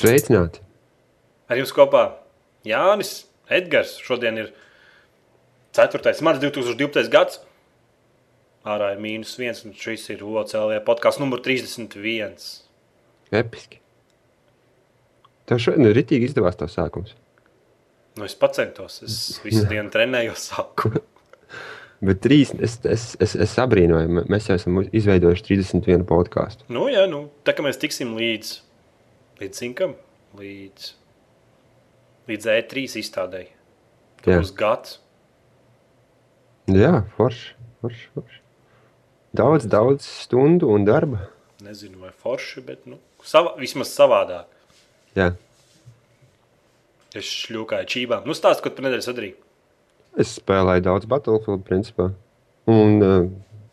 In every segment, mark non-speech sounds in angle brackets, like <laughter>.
Sveicināti! Ar jums kopā Jānis, Edgars. Šodien ir 4. marts 2012. gads. Ārā ir mīnus viens, un šis ir OCLV podkāsts numur 31. Episki! Tev šodien ir ritīgi izdevās tavs sākums. Nu, es pacentos, es visu dienu trenējos sāku. <laughs> Bet trīs, es, es, es, es abrīnoju, mēs jau esam izveidojuši 31 podkāstu. Nu, jā, nu, tā kā mēs tiksim līdz, līdz cinkam, līdz, līdz E3 izstādēji. Tas būs gads. Jā, forši, forši, forši. Daudz, daudz stundu un darba. Nezinu, vai forši, bet nu, savā, vismaz savādāk. Jā. Es šļūkāju čībām. Nu, stāst, ko tu nedēļas sadarīji. Es spēlēju daudz Battlefield, principā. Un uh,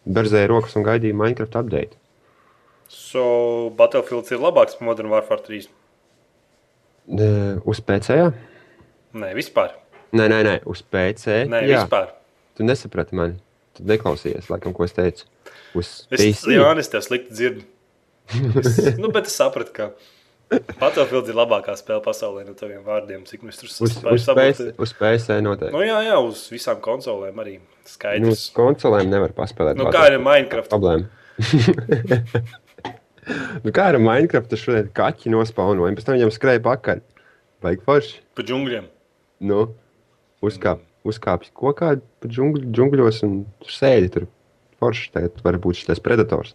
berzēju rokas un gaidīju Minecraft update. So, Battlefield ir labāks par Modern Warfare 3. Uh, uz PC? Jā? Nē, vispār. Nē, nē, nē, uz PC. Nē, jā. vispār. Tu nesaprati mani. Tu neklausījies, laikam, ko es teicu. Uz Es PC. Jānis, tev slikti dzirdu. Es, <laughs> nu, bet es sapratu, ka Battlefield ir labākā spēle pasaulē no taviem vārdiem, cik mēs tur spēju uz, PC, noteikti. Nu, jā, jā, uz visām konsolēm arī Nu, uz skaidrs. konsolēm nevar paspēlēt. Nu, kā ar Minecraft? problēma? <laughs> nu, kā ar Minecraft? Šodien kaķi nospaunoja, un pēc tam viņam skrēja pakaļ. Vajag forši. Pa džungļiem. Nu, uzkāp, uzkāpj kokā pa džungļ, džungļos un tur sēdi tur. Forši tagad var būt šis predators.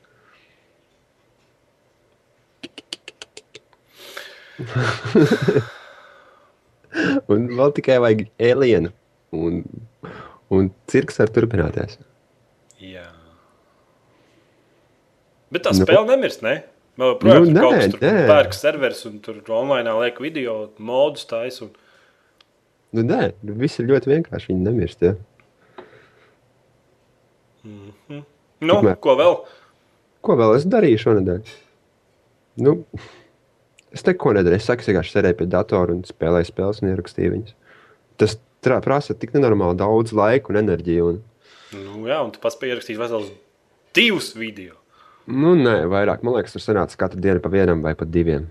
<laughs> un vēl tikai vajag alienu. Un, un cirks var turpināties. Jā. Bet tā Nu. spēle nemirst, ne? Vēl projām Nu, nu, kaut nē, kas tur nē. pērk serveris un tur online liek video, modus tais un Nu, nē, nu, viss ir ļoti vienkārši. Viņi nemirst. Ja? Nu, Tikmēr. ko vēl? Ko vēl es darīju šonadēļ? Nu, es neko nedarīju. Es vienkārši sēdēju pie datora un spēlēju spēles un ierakstīju viņas. Tas prasa tik nenormāli daudz laika un enerģiju. Un, Nu, jā, un tu pats pierakstīt veselus divus video. Nu, nē, vairāk. Man liekas, tur sanāca katru dienu pa vienam vai pat diviem.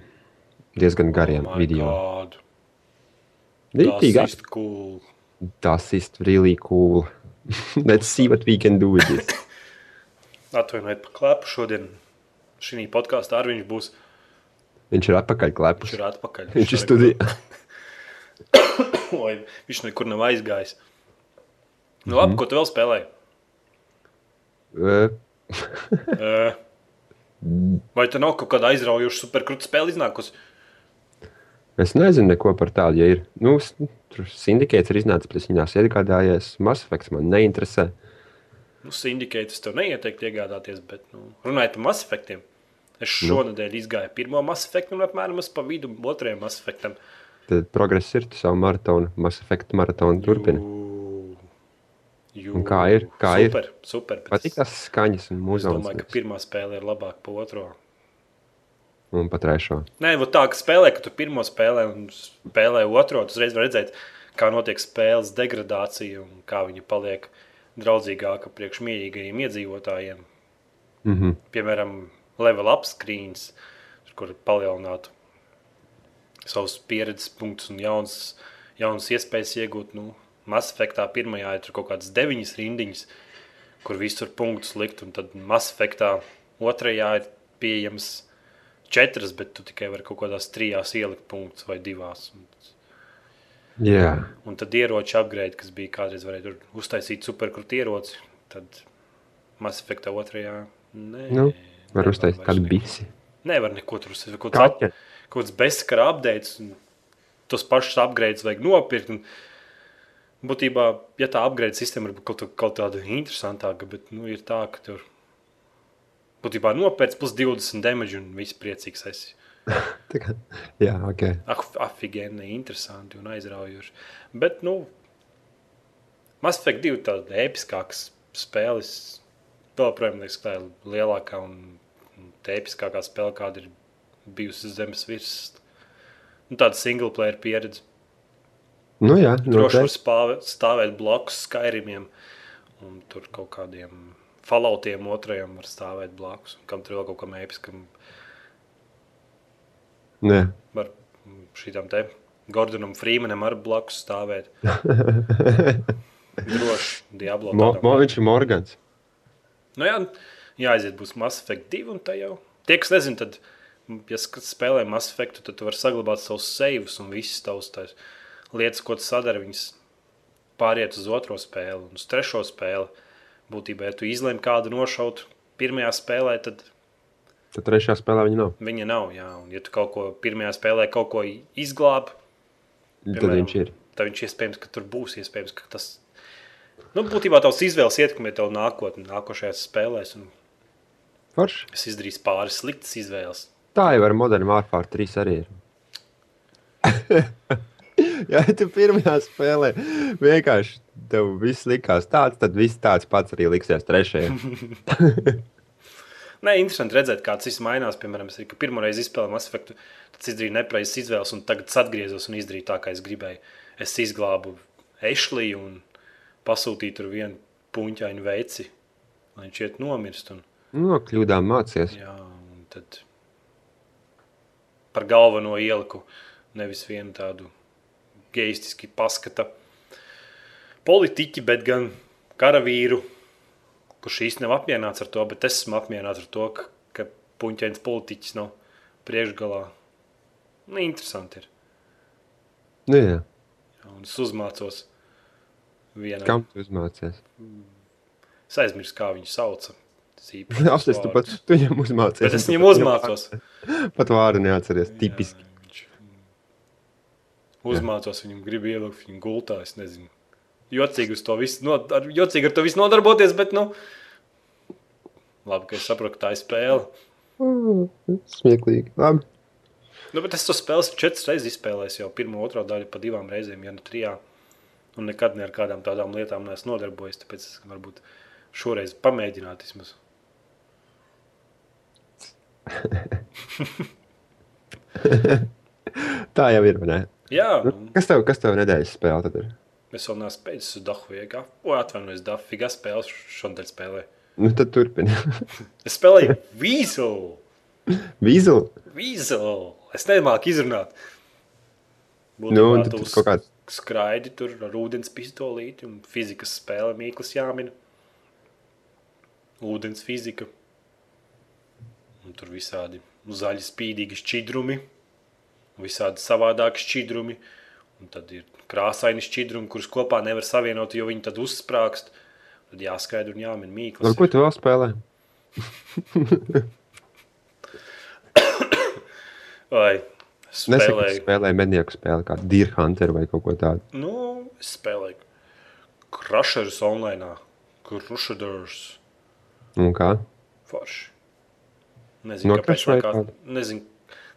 Diezgan gariem Oh oh my video. God. Rītīgi, Tas ir cool. tas ir really cool. <laughs> Let's see what we can do with this. <laughs> Atvainojiet par klepu šodien. Šī podkāstā arī viņš būs. Viņš ir atpakaļ Viņš klepus. ir atpakaļ. Viņš ir arī- studijā. <laughs> Oi, viņš nekur nav aizgājis. Nu, labi, ko tu vēl spēlēji? Ē, <laughs> Vai tu nav kaut kāda aizraujoša superkrūta spēle iznākusi? Es nezinu neko par tādu, ja ir. Nu, tur sindikēts ir iznācis, bet es viņās iegādājies. Mass Effect man neinteresē. Nu, Sindikētas tev neieteiktu iegādāties, bet nu, runājot par Mass Effectiem. Es šonadēļ izgāju pirmo Mass Effect un apmēram pa vidu otrajam Mass Effectam. Tad progress ir, tu savu maratonu, Mass Effect maratonu turpini. Jū, jū, Un kā ir? Kā ir? super, Super, bet Patīk tās skaņas un Es domāju, ka pirmā spēle ir labāka par otro. Un pat trešo. Nē, tā, ka spēlē, ka tu pirmo spēlē un spēlē otro, tu uzreiz redzēt, kā notiek spēles degradācija un kā viņi paliek draudzīgāka priekš mierīgajiem iedzīvotājiem. Mhm. Piemēram, level up screens, kur palielinātu savus pieredzes punktus un jaunas, jaunas iespējas iegūt. Nu, Mass Effectā pirmajā ir kaut kādas deviņas rindiņas, kur visur punktus likt, un tad Mass Effectā otrajā ir pieejams četras, bet tu tikai vari kaut kādās trijās ielikt punktus vai divās. Un, Jā, un tad ieroči upgrade, kas bija kādreiz varēja uztaisīt superkrūti ieroci, tad Mass Effectā otrajā nē. nu, var uztaisīt kādu bisi. Nevar neko tur uztaisīt. Kaut kāds bezskara updates, un tos pašus upgrades vajag nopirkt. Un, būtībā, ja tā upgrade sistēma ir kaut, kaut tāda interesantāka, bet nu, ir tā, ka tur būtībā nopērts plus 20 damage un viss priecīgs esi. <laughs> Jā, ok. Ah, afigēni, interesanti un aizraujoši. Bet, nu, Mass Effect 2 tāda episkākas spēles. Vēl, protams, liekas, ka tā ir lielākā un episkākā spēle, kāda ir bijusi uz zemes virsmas. Nu, tāda single player pieredze. Nu jā, Droši var spāvēt, stāvēt blakus Skyrimiem un tur kaut kādiem falautiem otrajam var stāvēt blakus. Un kam tur vēl kaut kam episkam Nē, var šitam te Gordonam Freemanam ar blakus stāvēt. <laughs> Droši, Diablo. Mo, mo, viņš ir Morgans. Nu, jā, jāaiziet būs Mass Effect 2, un tā jau. Tie, kas nezina, tad, ja spēlē Mass Effect, tad tu vari saglabāt savus savus un visas tavas tās lietas, ko tu sadari, viņas pāriet uz otro spēli un uz trešo spēli. Būtībā, ja tu izlēmi kādu nošaut pirmajā spēlē, tad Tad trešajā spēlē viņa nav. viņa nav. Jā. Un, ja tu kaut ko pirmajā spēlē kaut ko izglābi, Tad viņš ir. tad viņš iespējams, ka tur būs iespējams, ka tas. Nu, būtībā tavs izvēles ietekmē tev nākotnē, nākošajās spēlēs. Un Forši. es izdarīju pāris sliktas izvēles. Tā jau ar Modern Warfare 3 arī ir. <laughs> <laughs> ja tu pirmajā spēlē vienkārši tev viss likās tāds, tad viss tāds pats arī liksies trešajā. <laughs> Nē, interesanti redzēt, kā tas mainās. Piemēram, es arī pirmo reizi izspēlēju Mass Effect, tad izdarīju nepareizas izvēles, un tagad es atgriezos un izdarīju tā, kā es gribēju. Es izglābu Ešliju un pasūtīju tur vienu puņķainu veici, lai viņš iet nomirst. Un, No kļūdām mācies. jā, un tad par galveno ieliku nevis vienu tādu geistiski paskata politiķi, bet gan karavīru, kurš īstenībā nav apmierināts ar to, bet es esmu apmierināts ar to, ka, ka puņķains politiķis nav priekšgalā. Nu, interesanti ir. Nu, jā. Jā, un es uzmācos vienam. Kam tu uzmācies? Es aizmirsu, kā viņu sauca. Apsies, tu pat tu viņam uzmācies. Bet es viņam uzmācos. Pat vārdu neatceries. Tipiski. Jā, Uzmācos viņam, gribu ielikt viņu gultā. Es nezinu. Jocīgi, visu, no, ar, jocīgi ar to visu nodarboties, bet, nu, labi, ka es saprotu, ka tā ir spēle. Smieklīgi. Labi. Nu, bet es to spēli esmu četras reizes izspēlējis jau pirmo, otro daļu pa divām reizēm, ja ne trijā. Un nekad ne ar kādām tādām lietām neesmu nodarbojies, tāpēc es varbūt šoreiz pamēģināt vismaz. <laughs> Tā jau ir. Ne? Jā, Nu, Kas tev, kas tev nedēļas spēle tad ir? es vēl neesmu spēļus uz. O, atvainojos, Dahu figā spēles šodien spēlēju. Nu, tad turpini. <laughs> Es spēlēju Weasel. Vīzeli. Weasel. Es nemāku izrunāt. Nu, un tad kaut kāds. skraidi tur ar ūdens pistolīti un fizikas spēle mīklas jāmina. Ūdens fizika. Un tur visādi zaļi spīdīgi šķidrumi, visādi savādāki šķidrumi. Un tad ir krāsaini šķidrumi, kurus kopā nevar savienot, jo viņi tad uzsprāgst. Tad jāskaidro un jāmin mīklas. Labi, ko tu <coughs> vēl spēlē? Vai spēlēju? spēlēju mednieku spēli, kā Deer Hunter vai kaut ko tādu. Nu, es spēlēju Crushers online. Crushers. Un kā? Forši. Nezinu, No kāpēc, kāds, nezinu,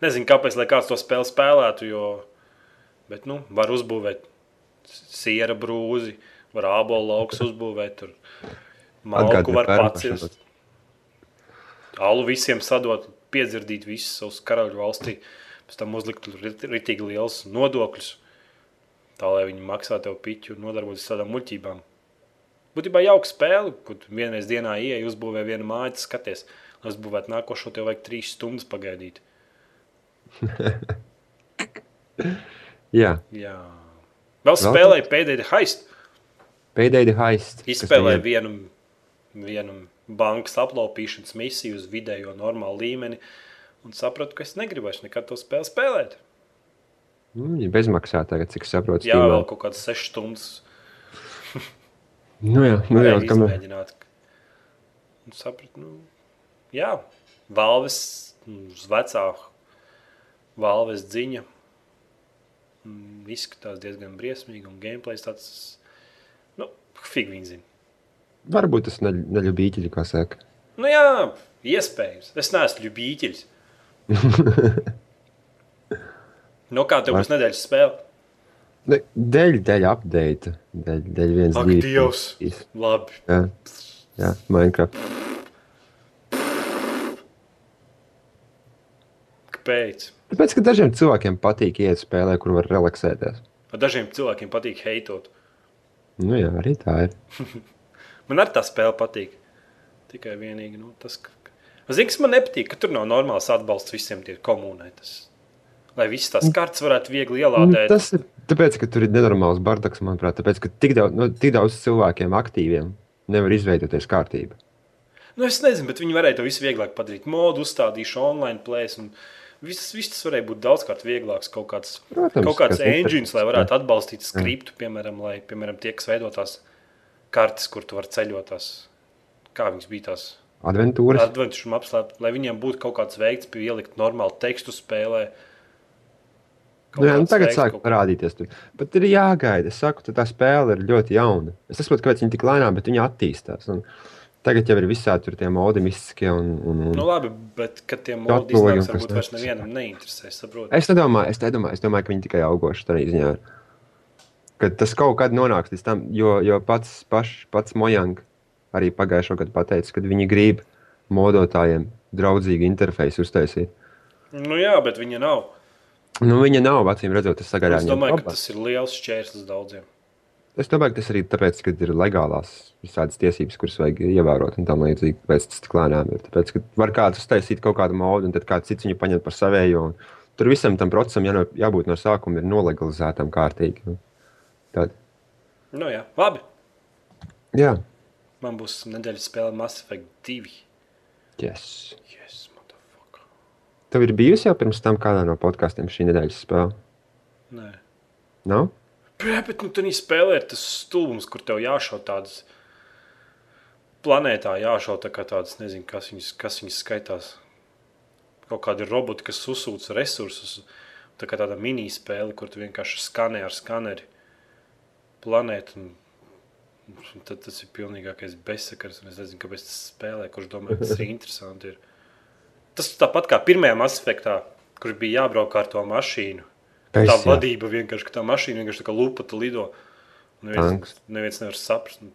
nezinu, kāpēc lai kāds to spēli spēlētu, jo, bet, nu, var uzbūvēt siera brūzi, var ābolu lauks uzbūvēt, tur malku var pacirst. Alu visiem sadot, piedzirdīt visus savus karaļu valstī, pēc tam uzlikt rit- ritīgi liels nodokļus, tā lai viņi maksā tev piķu un nodarbojas ar tādām muļķībām. Būtībā jauka spēle, kur vienreiz dienā ieej, uzbūvē vienu māju, skaties, lai uzbūvētu nākošo, tev vajag trīs stundas pagaidīt. <laughs> Jā, Jā. Vēl spēlēju pēdējo haistu. kas Izspēlēju viņiem- vienu, vienu bankas aplaupīšanas misiju uz vidējo normālu līmeni un sapratu, ka es negribu vairs nekad to spēli spēlēt. Nu, Viņi bezmaksā tagad, cik saprotu. Jā, vēl kaut kādas sešas stundas <laughs> Nu, jā, nu, jā, kamēr. izmēģināt. Un sapratu, nu, jā, valves mm, uz vecāku valves dziņa. mm, Izskatās diezgan briesmīgi, un gameplay tāds - nu, fig viņi zina. Varbūt tas neļ- neļubīķi, kā saka. Nu, jā, iespējams. Es neesmu ļubīķis. <laughs> no kā tev būs nedēļas spēle? Ne, Dēļ, dēļ update. Dēļ, dēļ viens, Ak, divi, Dievs! trīs. Labi. Jā, jā Minecraft. Kāpēc? Tāpēc, ka dažiem cilvēkiem patīk iet spēlē, kur var relaksēties. Dažiem cilvēkiem patīk heitot. Nu, jā, arī tā ir. <laughs> Man arī tā spēle patīk. Tikai vienīgi nu, tas, ka. Zini, kas man nepatīk, ka tur nav normāls atbalsts visiem tiem komunai. Tas lai visas tās kartes varētu viegli ielādēt. Tas ir tāpēc, ka tur ir nenormāls bardaks, manuprāt, tāpēc, ka tik daudz, no, tik daudz cilvēkiem aktīviem nevar izveidoties kārtība. Nu, es nezinu, bet viņi varēja to visu vieglāk padarīt. Modu uzstādīšu online plēs. Viss, viss tas varēja būt daudzkārt vieglāks. Kaut kāds, Protams, kaut kāds engines, lai varētu atbalstīt skriptu, piemēram, lai, piemēram, tie, kas veido tās kartes, kur tu vari ceļot tās, kā viņas bija tās Adventūras. adventure apslēpt, lai viņiem būtu kaut kāds veids, pie ielikt normālu tekstu spēlē. Nu, jā, nu, tagad sāk kaut- parādīties. Tur. Bet ir jāgaida. Es saku, tā spēle ir ļoti jauna. Es saprotu, kāpēc viņa tik lēnām, bet viņa attīstās. Un tagad jau ir visādi tur tie modi mistiskie. Un, un, un... Nu, labi, bet kad tie modi iznāks, varbūt vairs nevienam neinteresē. Saprot? Es nedomāju, es nedomāju, es domāju, ka viņi tikai augoši tādā ziņā. Kad tas kaut kad nonāks līdz tam, jo, jo pats, paš, pats Mojang arī pagājušā gada pateica, ka viņi grib modotājiem draudzīgu interfeisu uztaisīt. Nu, jā, bet viņa nav. Nu, viņa nav, acīm redzot, tas sagaidām. Es domāju, ka tas ir liels šķērslis daudziem. Es domāju, ka tas arī tāpēc, ka ir legālās visādas tiesības, kuras vajag ievērot un tam līdzīgi. Tāpēc tas tik lēnām ir. Tāpēc, ka var kāds uztaisīt kaut kādu modu, un tad kāds cits viņu paņem par savējo. Tur visam tam procesam jāno, jābūt no sākuma ir nolegalizētam kārtīgi. Nu, Tad, Nu, jā, labi. jā, Man būs nedēļas spēle Mass Effect 2. yes. Yes, motherfucker. Tev ir bijusi jau pirms tam kādā no podkāstiem šī nedēļas spēle? Nē. Nav? Pē, bet nu, tur spēlē tas stulbums, kur tev jāšauj tādas planētā, jāšauj tā kā tādas, nezinu, kas viņas, kas viņas skaitās. Kaut kādi roboti, kas uzsūc resursus. Tā kā tāda mini-spēle, kur tu vienkārši skanē ar skaneri planētu. Un, un tad tas ir pilnīgākais bezsakars. Es nezinu, kāpēc tas spēlē, kurš domā, ka tas ir <laughs> interesanti. Ir. Tas tāpat kā pirmajā aspektā, kur bija jābrauk ar to mašīnu. Es, tā jā. vadība vienkārši, ka tā mašīna vienkārši tā kā lupata lido. Neviens, neviens nevar saprast, nu,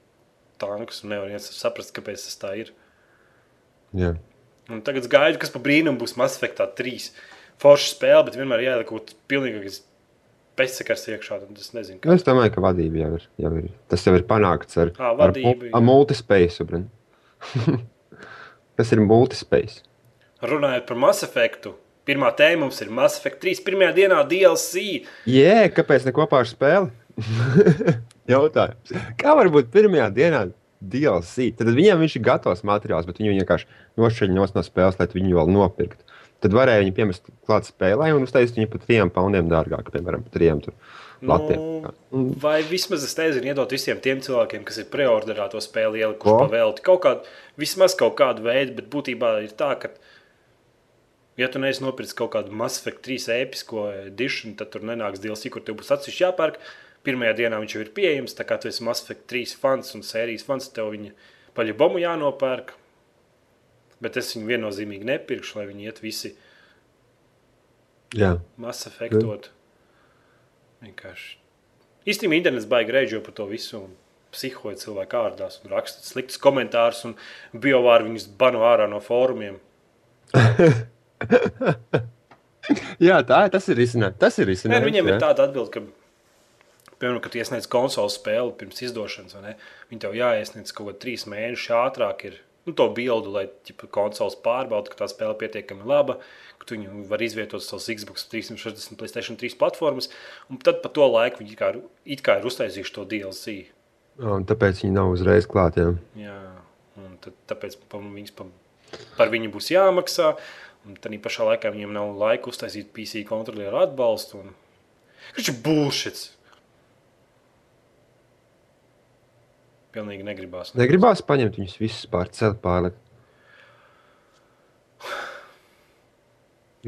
tankus, un nevar saprast, kāpēc tas tā ir. Jā. Un tagad es gaidu, kas pa brīnumu būs Mass Effect 3. Forša spēle, bet vienmēr jāieliek kaut kas pilnīgākais bezsakars iekšā. Es nezinu, Nu, Es domāju, ka vadība jau ir. Jau ir. Tas jau ir panākts ar, ar, vadība, jā. ar multispēju. <laughs> Tas ir multispējas. runājot par Mass Effect. Pirmā tēma mums ir Mass Effect 3. Pirmajā dienā DLC. Jē, kāpēc ne kopā ar spēli? <laughs> Jautājums. Kā var būt pirmajā dienā DLC? Tad viņiem viņš ir gatavs materiāls, bet viņi vienkārši nošķiļ no spēles, lai viņu vēl nopirktu. Tad varēja viņu piemest klāt spēlē un uztaisīt viņu par trim poundiem dārgāk, piemēram, par trim tur latiem. Nu, vai vismaz es nezinu, iedot visiem tiem cilvēkiem, kas ir preorderā to spēli ielikuši Ko? pa velti. Kaut kādu, vismaz kaut kādu veidu, bet būtībā ir tā, ka, ja tu neesi nopircis kaut kādu Mass Effect 3 episko edition, tad tur nenāks DLC, kur tev būs atsevišķi jāpērk. Pirmajā dienā viņš jau ir pieejams, tā kā tu esi Mass Effect 3 fans un sērijas fans, tev viņa paļabomu jānopērk. Bet es viņu viennozīmīgi nepirkšu, lai viņi iet visi Jā, Mass Effectot. Vienkārši. Īstenībā internets baigi reģio par to visu. Un psihoja cilvēku ārdās un raksta sliktus komentārus un biovāri viņus banu ārā no fórumiem. <laughs> <laughs> jā tā tas ir izcinājums. Tas ir nu, viņiem jā. ir tāda atbilde, ka, piemēram, kad iesniedz konsoles spēli pirms izdošanas, viņi tev jāiesniedz kaut kādā trīs mēnešu ātrāk. Ir, nu, to bildu, lai ķipa, konsoles pārbaudītu, ka tā spēle ir pietiekami laba, ka tu viņu var izvietot savas Xbox 360, PlayStation 3 platformas, un tad pa to laiku viņi it kā, it kā ir uztaisījuši to DLC. Un tāpēc viņi nav uzreiz klātiem. Jā, un tad, tāpēc pa, viņas pa, par viņu būs jāmaksā. Un tad pašā laikā viņiem nav laika uztaisīt PC kontrolieru atbalstu. Un... Viņš ir bullshit. Pilnīgi negribās. Negribās paņemt viņus visus pār celu pārlikt.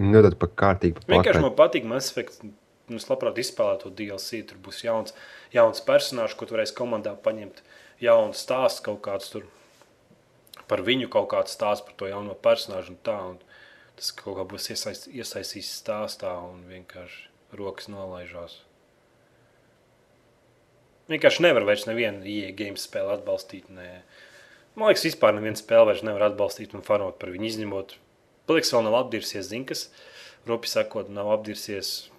Nodot pa kārtīgi. Pa Vienkārši man patīk Mass Effect. Nu, Es labprāt izspēlētu to DLC. Tur būs jauns, jauns personāžs, ko tu varēsi komandā paņemt. Jauns stāsts kaut kāds tur par viņu, kaut kāds stāsts par to jauno personāžu. Un tā, un tas kaut kā būs iesaist, iesaistīts stāstā un vienkārši rokas nolaižās. Vienkārši nevar vairs nevienu IE game spēli atbalstīt. Nē. Man liekas, vispār nevienu spēli vairs nevar atbalstīt un fanot par viņu izņemot. Pliks vēl nav apdirsies, zin, kas rupi sakot, nav apdirsies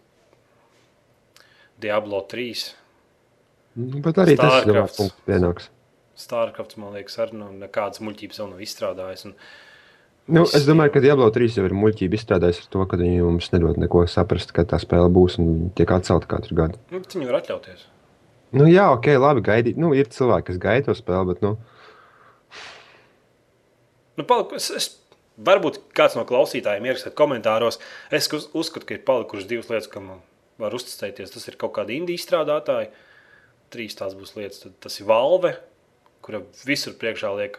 Diablo 3. Nu, Bet arī tas ir pienāks. Starcraft, man liekas, arī nu, nekādas muļķības vēl nav izstrādājis. Un Nu, es domāju, ka Diablo 3 jau ir muļķība izstrādājis ar to, ka viņi mums nedod neko saprast, kad tā spēle būs un tiek atcelta katru gadu. Nu, viņi var atļauties. Nu, jā, ok, labi, gaidīt. Nu, ir cilvēki, kas gaida to spēli, bet, nu, Nu, paliku, es, es, varbūt kāds no klausītājiem ierakstīt komentāros. Es uz, uzskatu, ka ir palikušas divas lietas, kam var uzticēties. Tas ir kaut kādi indīgi izstrādātāji. Trīs tās būs lietas. Tad tas ir Valve, kura visur priekšā liek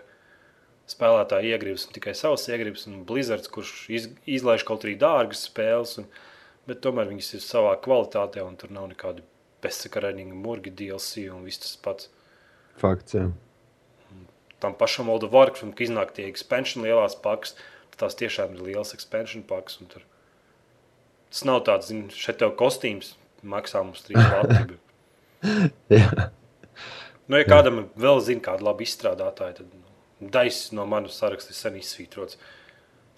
spēlētāji iegribas un tikai savas iegribas. Un Blizzards, kurš iz, izlaiž kaut arī dārgas spēles, un, bet tomēr viņas ir savā kvalitātē un tur nav nekādi bezsakarēnīgi murgi DLC un viss tas pats. fakts, jā. tam pašam World of Warcraft, kad iznāk tie expansion lielās pakas, tad tās tiešām ir liels expansion pakas. un Tur... Tas nav tāds, zin, šeit tev kostīms maksā mums 3 lati. <laughs> jā. Nu, ja kādam vēl zina, kāda laba izstrādātāja, tad daļs no manas saraksta ir sen izsvītrots.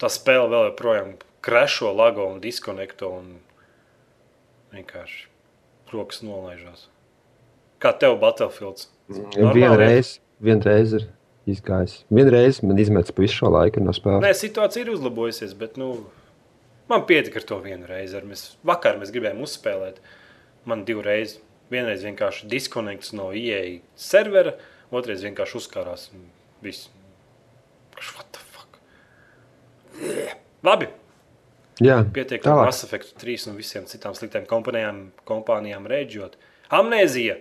Tā spēle vēl joprojām krešo, lago un diskonekto un vienkārši rokas nolaižās. Kā tev Battlefields? Normāli Vienreiz, vienreiz ir izgājis. Vienreiz man izmetis pa visu šo laiku no spēles. Nē, situācija ir uzlabojusies, bet nu, man pietika ar to vienu reizi. Mēs, vakar mēs gribējām uzspēlēt. Man divreiz, vienreiz vienkārši diskonekts no IEA servera, otrreiz vienkārši uzkārās. un Viss. What the fuck? Labi, Jā, pietiek ar. Mass Effect 3 un visiem citām sliktām kompānijām, kompānijām rēģot. Amnēzija,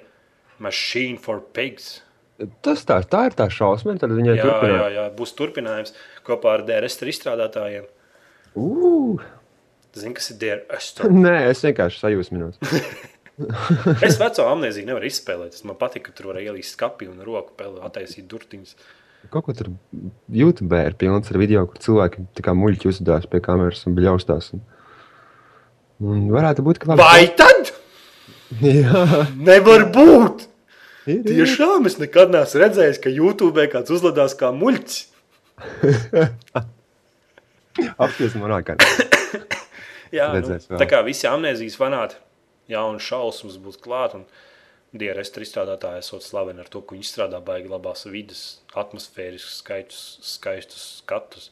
Machine for Pigs. Tas tā, tā ir tā šausma, tad viņai Jā, jā, turpināt. jā, būs turpinājums kopā ar DRS izstrādātājiem. Ū, Zini, kas ir DRS? <laughs> Nē, es vienkārši sajūsminos. <laughs> Es veco amnēziju nevaru izspēlēt. Es man patīk, ka tur var ielīst skati un roku peli, attaisīt durtiņus. Kaut ko tur YouTube ir pilns ar video, kur cilvēki tā kā muļķi uzvedās pie kameras un bļaustās. Un, un varētu būt, ka labi. Vai tad? Jā, Nevar būt! ir, ir. Tiešām es nekad neesmu redzējis, ka YouTube kāds uzlādās kā muļķis. Apskatās manā kā. Jā, Redzēs nu, vēl. tā kā visi amnēzijas fanāti, jauns šausmas būs klāt. Un DRS izstrādātāji esot slaveni ar to, ka viņi izstrādā baigi labās vidas, atmosfēriskus, skaistus, skaistus skatus.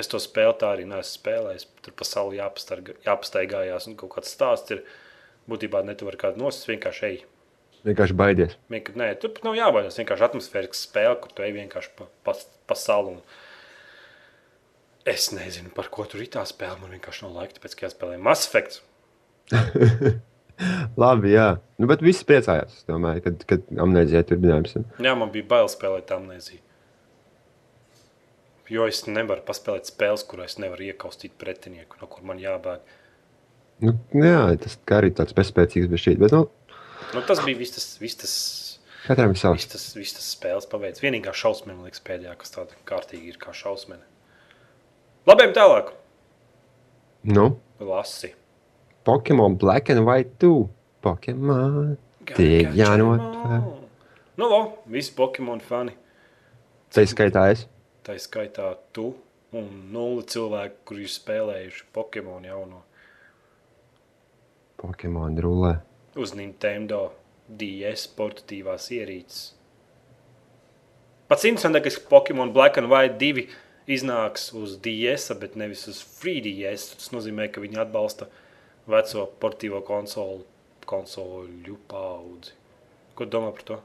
Es to spēlēju, tā arī neesmu spēlējis. Tur pasaulē jāpastarga- jāpastaigājās un kaut kāds stāsts ir. Būtībā ne tu vari kādu nosist, vienkārši ej. Vienkārši baidies. Vienkār, nē, tur nav jābaidās. Vienkārši atmosfērisks spēle, kur tu ej vienkārši pa, pa, pa salu. Un... Es nezinu, par ko tur ir tā spēle. Man vienkārši nav laika, tāpēc, ka jāspēlē Mass Effect. <laughs> <laughs> Labi, jā. Nu, bet viss priecājās. Domāju, kad, kad amnēzija turpinājums. Jā, man bija bail spēlēt amnēziju. Jo es nevaru paspēlēt spēles, kurās nevaru iekaustīt pretinieku, no kur man jābēg. Nu, jā, tas arī tāds bezspēcīgs bez šī. Bet, nu, Nu, tas bija viss tas, viss tas, katram ir savs. tas, viss tas spēles paveids. Vienīgā šausmene, man liekas, pēdējā, kas tāda kārtīgi ir kā šausmene. Labiem tālāk, Nu, lasi. Pokemon Black and White 2. Pokemon. Tie jānotver. Nu, lo, visi Pokemon fani. Tā skaitā es. Tā skaitā tu un nulli cilvēki, kuri ir spēlējuši Pokemon jauno Pokemon rulē. uz Nintendo DS portatīvās ierīces. Pats interesantākais, ka Pokemon Black and White 2 iznāks uz DS, bet nevis uz 3DS. Tas nozīmē, ka viņi atbalsta veco portīvo konsolu, konsoļu paudzi. Ko domā par to?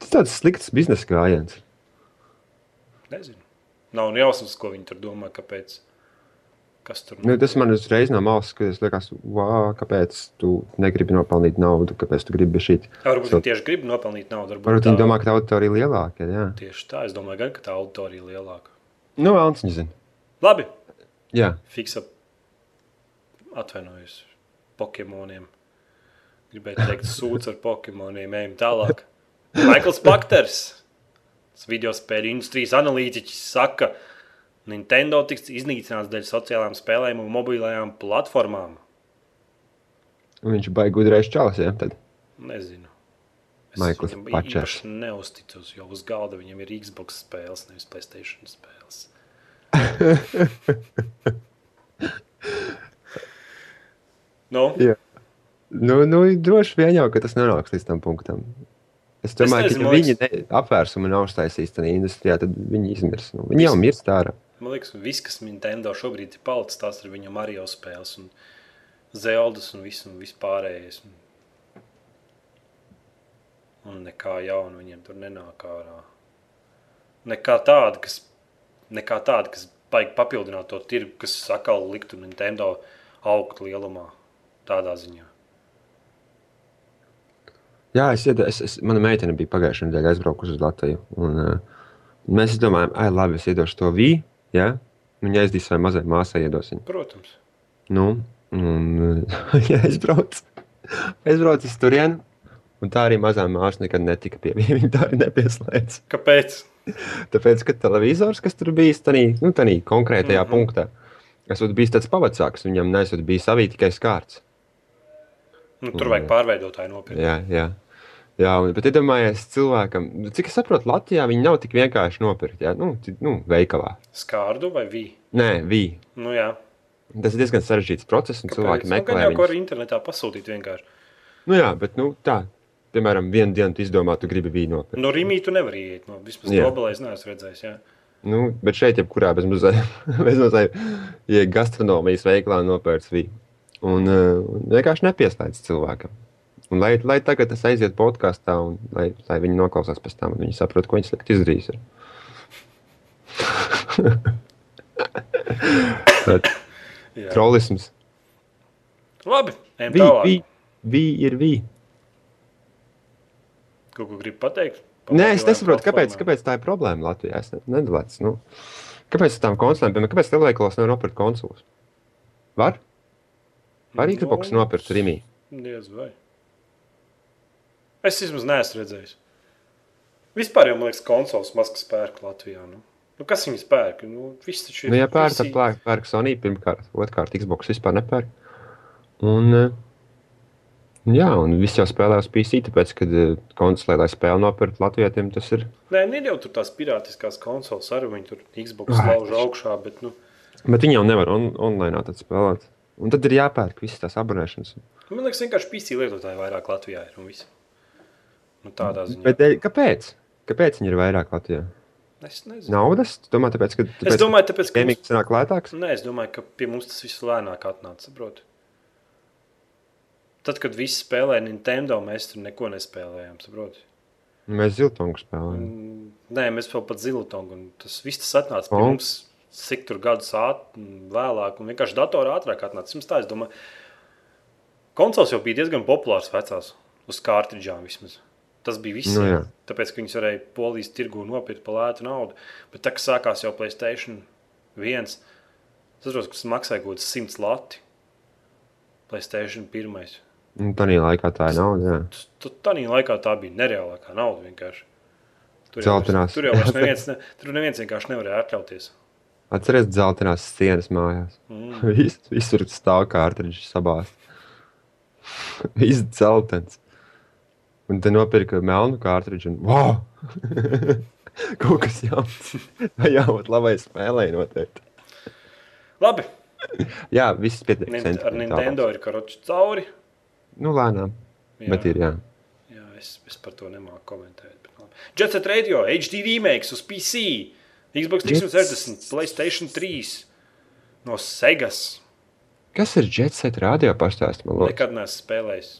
Tas tāds slikts biznesa gājiens. Nezinu. Nav ne jausmas, ko viņi tur domā, kāpēc. Kas tur Nu, tas man uzreiz no malas, liekas, wow, kāpēc tu negribi nopelnīt naudu, kāpēc tu gribi šī. Varbūt viņi tieši grib nopelnīt naudu. Varbūt viņi domā, ka tā auditorija ir lielāka. Jā, Tieši tā, es domāju, gan, ka tā auditorija ir lielāka. nu, Alans nezina. Labi, Jā, fiksa. Atvainojos Pokemoniem. Gribēju teikt, sūdz ar Pokemoniem, ejam tālāk. Maikls Pakters, video spēļu industrijas analītiķis, saka, Nintendo tiks iznīcināts dēļ sociālām spēlēm un mobilajām platformām. viņš baigi gudrais čalis. Jā, tad. Nezinu. Es Maikls Pačers. neusticos, jo uz galda viņam ir Xbox spēles, nevis Playstation spēles. <laughs> nu, Jā. Nu, nu, droši vien jau, ka tas nenāks līdz tam punktam. Es domāju, nezinu, ka ja viņi ne, apvērsumu nav uztaisījis tajā industrijā, tad viņi izmirs. Nu, viņi jau mirst ārā. Man liekas, viss, kas Nintendo šobrīd ir palicis, tās ir viņa Mario spēles un Zeldas un viss un vispārējais. Un, un nekā jauna viņiem tur nenāk ārā. Nekā tāda, kas, nekā tāda, kas baigi papildināt to tirgu, kas atkal liktu Nintendo augt lielumā. Tādā ziņā. Jā, es, es, es, mana meitene bija pagājušajā nedēļā aizbraukusi uz Latviju. Un, uh, mēs domājam, ah, labi, es iedošu to vīnu. Ja? Viņa aizdīs savai mazai māsai, iedos viņu. Protams. Nu, un <laughs> ja es braucu, es braucu uz turieni. Un tā arī mazā māsa nekad netika pie viņa. Tā arī nepieslēdz. Kāpēc? Tāpēc, ka televizors, kas tur bija, tādā nu, tādā konkrētajā mm. -hmm. punktā, esot bijis tāds pavacāks, viņam nesot bijis savī tikai skārts. Nu, tur vajag pārveidotāju nopirkt. Jā, jā. Jā, un, bet iedomājieties, cilvēkam, nu, cik es saprotu, Latvijā viņi nav tik vienkārši nopirkt. Jā, nu, nu veikalā. Skārdu vai vīnu? Nē, vīna. Nu, jā. Tas ir diezgan sarežģīts process, un cilvēki Nu, meklē gan jau arī internetā pasūtīt vienkārši. Nu, jā, bet nu, tā, piemēram, vienu dienu tu izdomā, tu gribi vīnu nopirkt. No Rīgas tu nevari iet. No, Jā. globālā es neesmu redzējis. Jā. Nu, bet šeit, jebkurā bezmazliet, <laughs> ja gastronomijas veikalā nopērts vīnu. Un uh, vienkārši nepieslēdz cilvēkam. Un lai, lai tagad tas aiziet podkāstā, un lai, lai viņi noklausās pēc tam, viņi saprot, ko viņi slikti izdarīs. <laughs> Trolisms. Labi, ejam tālāk. vī, vī ir vī. Kaut ko gribi pateikt? Nē, es nesaprotu, kāpēc, kāpēc tā ir problēma Latvijā. Es ne- nedalīts. Nu, kāpēc tām konsolēm, piemēram, kāpēc lielveikalos nevar nopirkt konsoles? Var? Nu, Xbox nopirkt Rīgā? Diez vai. Es vismaz neesmu redzējis. Vispār jau, man liekas, konsoles maskas pērk Latvijā. Nu. Nu, kas viņas pērk? Nu, viss taču ir. Nu, ja pērk, tad pērk, pērk Sony pirmkārt, otrkārt Xbox vispār nepērk. Un, eh, jā, un viss jau spēlē uz PC, tāpēc, kad eh, konsolē, lai spēli nopirkt Latvijiem, tas ir. Nē, ne jau tur tās pirātiskās konsoles arī viņi tur Xbox lauž augšā, bet, nu, Bet viņi jau nevar on, online tad spēlēt. Un tad ir jāpērk visas tās abonēšanas. man liekas, vienkārši PC lietotāji vairāk Latvijā ir un viss. Nu, tādā ziņā. Bet eh, kāpēc? Kāpēc viņi ir vairāk Latvijā? Es nezinu. Naudas? Tu Domā, tāpēc, ka Es domāju, tāpēc, ka Gaming sanāk lētāks? Nē, es domāju, ka pie mums tas viss lēnāk atnāca. Saproti? Tad, kad viss spēlēja Nintendo, mēs tur neko nespēlējām. Saproti? Mēs ziltongu spēlējam. Mm, Nē, mēs vēl pat zilotongu. un Tas viss tas atnāca pie O. mums cik tur gadus āt, vēlāk. Un vienkārši datorā ātrāk atnāca. Mums tā, es domāju, konsoles jau bija diezgan populārs vecās, uz kārtridžām vismaz. Tas bija viss. Nu, jā. tāpēc, ka viņas varēja polijas tirgu nopirkt par lētu naudu. Bet tā, kas sākās jau Playstation 1, tas tas maksāja kaut kāds 100 lati. Playstation 1. Un tā laikā tā ir nauda. Tā laikā tā bija nereālākā nauda vienkārši. Tur jau, Zeltainās. vairs- tur jau <laughs> neviens, ne, tur neviens vienkārši nevarēja atļauties. Atcerieties, dzeltenās sienas mājās. Mm. <laughs> Vis, visur stāv kārtiņš sabāzt. <laughs> Viss dzeltens. Un te nopirka melnu kārtiņu. Un, wow! <laughs> Kaut kas jauns. Jā, vat labai spēlēji noteikti. Labi, Jā, viss pietiek. Nint ar Nintendo ir karoči cauri. Nu, lēnām. Jā. Bet ir, jā. Jā, es, es par to nemāku komentēt. bet labi. Jet Set Radio, HD remakes uz PC, Xbox 360, Playstation 3 no Segas. Kas ir Jetset radio pastāst, man liekas? Nekad neesmu spēlējis.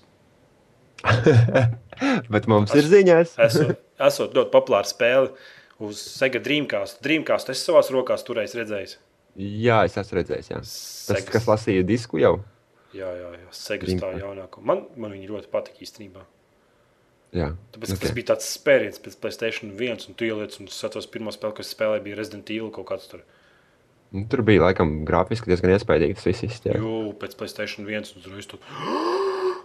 <laughs> Bet mums ir ziņas. <laughs> Esot, esot ļoti populāra spēle uz Sega Dreamcast. Dreamcast es savās rokās turēju redzējis. Jā, es esmu redzējis. Jā. Tas, Segas. kas lasīja disku jau. Jā, jā, jā. Segas tā Dreamcast. jaunākā. Man, man viņa ļoti patika īstenībā. Jā. Tāpēc, okay. Ok. tas bija tāds spēriens pēc Playstation 1, un tu ieliec, un es atceros, pirmā spēle, ko es spēlēju, bija Resident Evil kaut kāds tur. Nu, Tur bija laikam grafiski diezgan iespaidīgi tas viss. izsties. Jū, pēc Playstation 1, un uzreiz tur. <gasps>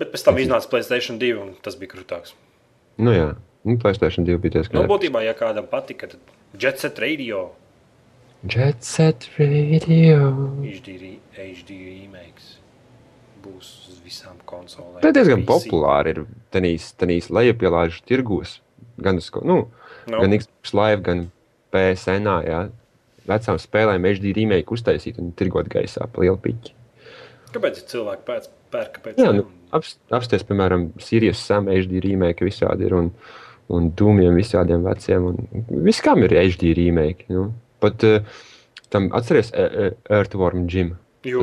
Bet pēc tam iznāca Playstation 2, un tas bija krūtāks. Nu, jā, nu, Playstation 2 bija diezgan. Nu, būtībā, ja kādam patika, tad Jet Set Radio, Jet set radio. HD, re- HD remakes būs uz visām konsolēm. Tā diezgan PC. populāra ir tenīs, lejupielāžu tirgos. Gan, uz, nu, Nu, gan Xbox Live, gan PSN. Jā. Vecām spēlēm HD remake uztaisīt un tirgot gaisā pa lielu piķi. Kāpēc cilvēki pēc, pērk? Kāpēc Jā, ne? nu, aps- apsties, piemēram, Sirijas Sam HD remake visādi ir un, un Dūmiem visādiem veciem. Un viss kam ir HD remake. Nu. Pat uh, tam atceries uh, Earthworm Jim. Jū,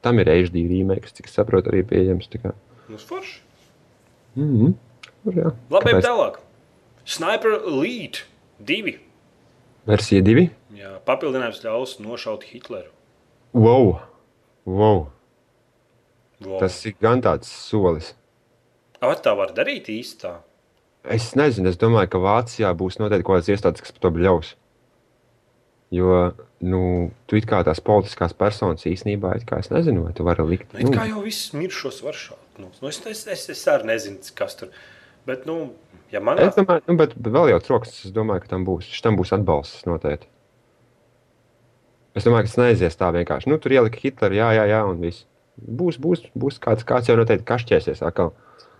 Tam ir HD remake, cik es saprotu, arī pieejams. nu forši. Mm -hmm. Jā. Labi, Kāpēc? tālāk. Sniper Elite 2. Versija 2. Jā, papildinājums ļaus nošaut Hitleru. Wow! wow. Wow. Tas ir gan tāds solis. Vai tā var darīt īstā? Es nezinu, es domāju, ka Vācijā būs noteikti kaut kādas iestādes, kas par to ļaus. Jo, nu, tu it kā tās politiskās personas īstenībā, kā es nezinu, vai tu vari likt. Nu, it kā jau viss miršos var šādi. Nu, nu, es, es, es, es arī nezinu, kas tur. Bet, nu, ja manā Es domāju, nu, bet, bet vēl jau troksnis, es domāju, ka tam būs, tam būs atbalsts noteikti. Es domāju, ka tas neaizies tā vienkārši. Nu, tur ielika Hitleru, jā, jā, jā, un viss. Būs, būs, būs kāds, kāds jau noteikti kašķēsies atkal.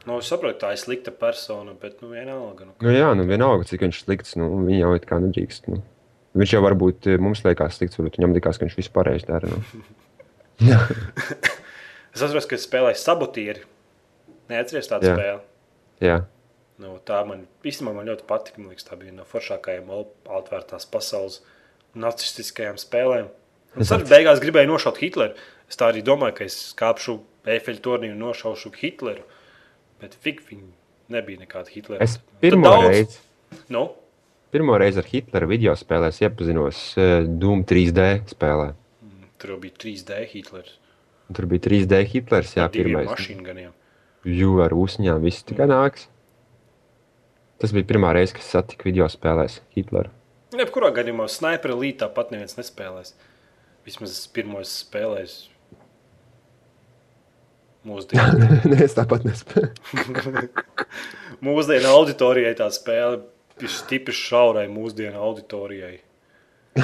nu, es saprotu, tā ir slikta persona, bet, nu, vienalga. Nu, Nu, jā, nu vienalga, cik viņš slikts, nu, viņa jau it kā nedrīkst. Nu. Viņš jau varbūt eh, mums liekas slikts, varbūt viņam likās, ka viņš visu pareizi dara. Nu. <laughs> es atceros, ka es spēlēju sabotieri. Neatceries tādu Jā. spēli. Jā, Nu, tā man īstenībā man ļoti patika. Man liekas, tā bija no foršākajām atvērtās pasaules nacistiskajām spēlēm. Un es arī beigās gribēju nošaut Hitleru. Es tā arī domāju, ka es kāpšu Eifeļa turnī un nošaušu Hitleru. Bet fik, viņi nebija nekāda Hitlera. es pirmo daudz- reizi. Nu, Pirmo reizi ar Hitlera video spēlēs iepazinos uh, Doom 3D spēlē. tur jau bija 3D Hitlers. Tur bija 3D Hitlers, jā, mašīnu ganiem. Jū ar usņām, viss tikai nāks. Tas bija pirmā reize, kad satiku video spēlēs Hitleru. Jebkurā gadījumā Sniper Elite tāpat neviens nespēlēs. Vismaz pirmos spēlēs. Mūsdienu, <laughs> Nē, es tāpat nespēju. <laughs> mūsdienu auditorijai tā spēle ir stipri šaurai mūsdienu auditorijai. <laughs>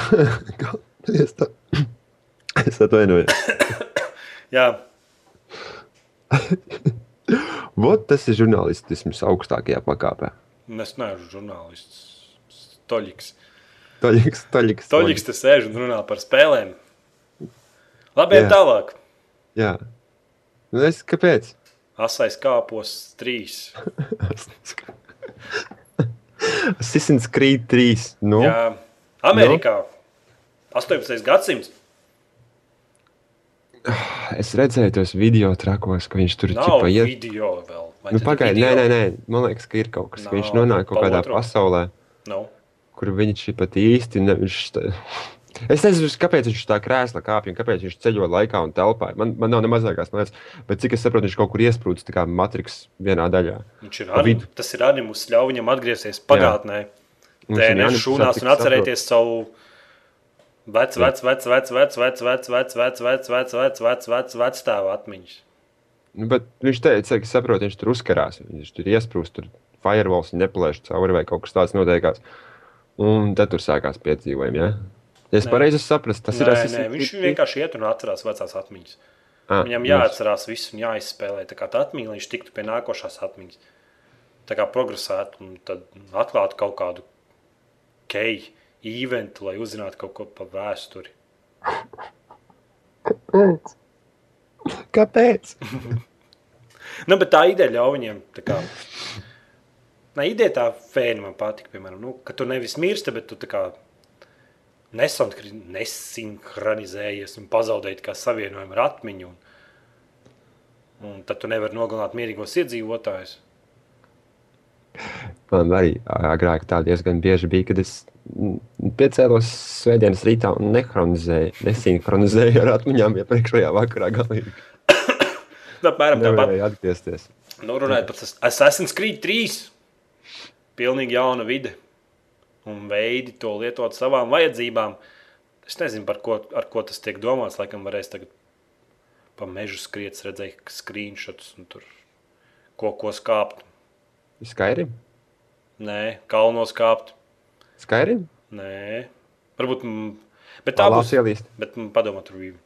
es, tā... <coughs> es atvainojos. <coughs> Jā, <coughs> Vot tas ir žurnālistisms augstākajā pakāpē. un es neesmu žurnālists. Toļiks. Toļiks, toļiks. Toļiks te sēž un runā par spēlēm. Labi, ejam tālāk. Jā. Nu, es, kāpēc? Asais kāpos trīs. <laughs> <laughs> Assassin's Creed 3. Nu, Jā, Amerikā. 18. gadsimts. <sighs> es redzēju tos video trakos, ka viņš tur Nav čipa iet. video vēl. Vai Nu, ir pagaidi, nē, nē, nē, man liekas, ka ir kaut kas, ka viņš Nav, nonāk kaut kādā otro. pasaulē, Nav. kur viņš ir pat īsti. Ne, viņš. Es nezinu, kāpēc viņš tā krēsla kāpj un kāpēc viņš ceļo laikā un telpā. Man, man nav ne mazākās lietas, bet cik es saprotu, viņš kaut kur iesprūdis kā Matrix vienā daļā. Viņš ir vidu. tas ir animus, ļauj viņam atgriezties pagātnē. Mums Tēnēs šūnās un es atcerēties savu vecu, vecu, vecu, vecu, vecu, vecu, vecu, vecu, vecu, vecu, vecu, vecu, vecu, vecu, vecu tēvu atmiņas. Nu, bet viņš teica, ka saprot, viņš tur uzkarās. Viņš tur iesprūst, tur firewalls nepalaiž cauri vai kaut kas tāds notiekās. Un tad tur sākās piedzīvojumi. Ja, ja es Nē. pareizi sapratu, tas ir Nē, Assassin's nē, viņš Creed? vienkārši iet un atcerās vecās atmiņas. Ah, Viņam jāatcerās viss un jāizspēlē tā kā tā atmiņa, lai viņš tiktu pie nākošās atmiņas. Tā kā progresētu un tad atklātu kaut kādu keju, eventu, lai uzzinātu kaut ko par vēsturi. Kāpēc? <laughs> Nu, bet tā ideja ļauj viņiem. tā Kā, Nē, ideja tā fēna man patika. Piemēram, nu, ka tu nevis mirsti, bet tu tā kā nesinhronizējies un pazaudēji tā kā savienojumu ar atmiņu. Un, un tad tu nevari nogalināt mierīgos iedzīvotājus. Man arī agrāk tā diezgan bieži bija, kad es piecēlos svētdienas rītā un neharonizēju, nesinhronizēju ar atmiņām iepriekšējā vakarā. <coughs> Nu, Apmēram tāpat. atgriezties. Nu, runājot par Assassin's Creed 3. Pilnīgi jauna vide un veidi to lietot savām vajadzībām. Es nezinu, par ko, ar ko tas tiek domāts. Laikam varēs tagad pa mežu skriet, redzēt screenshots un tur ko, ko skāpt. Skairim? Nē, kalnos kāpt. Skairim? Nē, varbūt. Bet tā būs. ielīst. Bet padomā, tur bija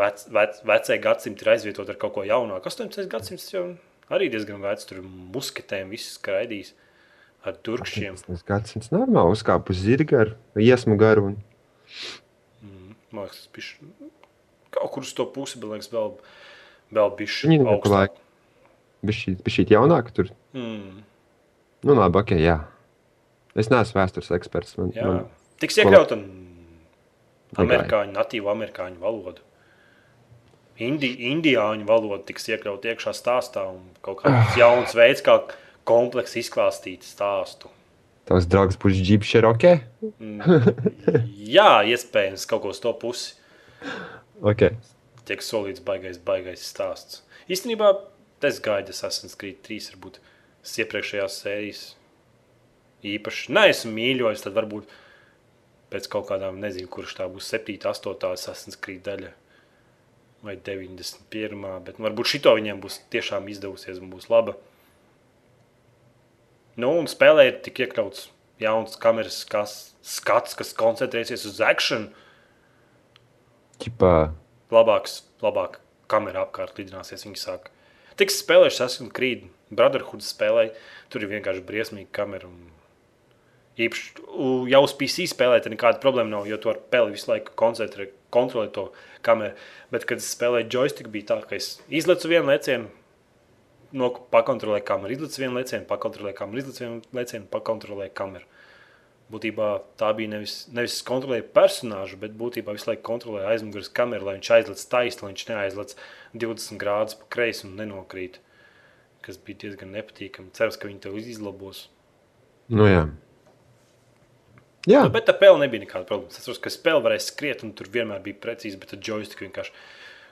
vec, vec, vecē gadsimta ir aizvietot ar kaut ko jaunāku. 18. gadsimts jau arī diezgan vecs. Tur musketēm viss skraidīs ar turkšiem. Tas gadsimts normāli uzkāpa uz zirga ar iesmu garu. Un... Mm, man liekas, tas bija Kaut kur uz to pusi, bet liekas, vēl, vēl bišķi Viņi augstāk. šī jaunāka tur. Mm, Nu, labi, ok, jā. Es neesmu vēstures eksperts. Man, jā. man, Tiks iekļauta Pagāja. amerikāņu, natīva amerikāņu valoda. Indi, indiāņu valoda tiks iekļauta iekšā stāstā un kaut kāds jauns veids, kā kompleksi izklāstīt stāstu. tavs draugs būs Jeep Cherokee. Jā, iespējams, kaut ko uz to pusi. Ok. tiek solīts baigais, baigais stāsts. Īstenībā es gaidu Assassin's Creed 3, varbūt iepriekšējās sērijas īpaši. Nē, esmu mīļojis, tad varbūt pēc kaut kādām, nezinu, kurš tā būs 7, 8 Assassin's Creed daļa. Vai 91. Bet nu, varbūt šito viņiem būs tiešām izdevusies un būs laba. Nu, un spēlē ir tik iekļauts jauns kameras kas, skats, kas koncentrēsies uz akciju Ķipā, labāks, labāk kamera apkārt lidināsies. Viņi saka, tiks spēlējuši Assassin's Creed, Brotherhood spēlē, tur ir vienkārši briesmīga kamera. Un... Īpaši jau uz PC spēlēt, nekāda problēma nav, jo tu ar peli visu laiku koncentrē, kontrolē to kameru. Bet, kad es spēlēju joystick, bija tā, ka es izlecu vienu lecienu, no, pakontrolēju kameru, izlecu vienu lecienu, pakontrolēju kameru, izlecu vienu lecienu, pakontrolēju kameru. Būtībā tā bija nevis, nevis es kontrolēju personāžu, bet būtībā visu laiku kontrolēju aizmugures kameru, lai viņš aizlec taisni, lai viņš neaizlec 20 grādus pa kreisi un nenokrīt. Kas bija diezgan nepatīkami. Ceru, ka viņi to izlabos. nu jā. Jā, Nu, bet tā spēle nebija nekāda problēma. Es saprotu, ka spēle varēja skriet, un tur vienmēr bija precīzi, bet ar joystick vienkārši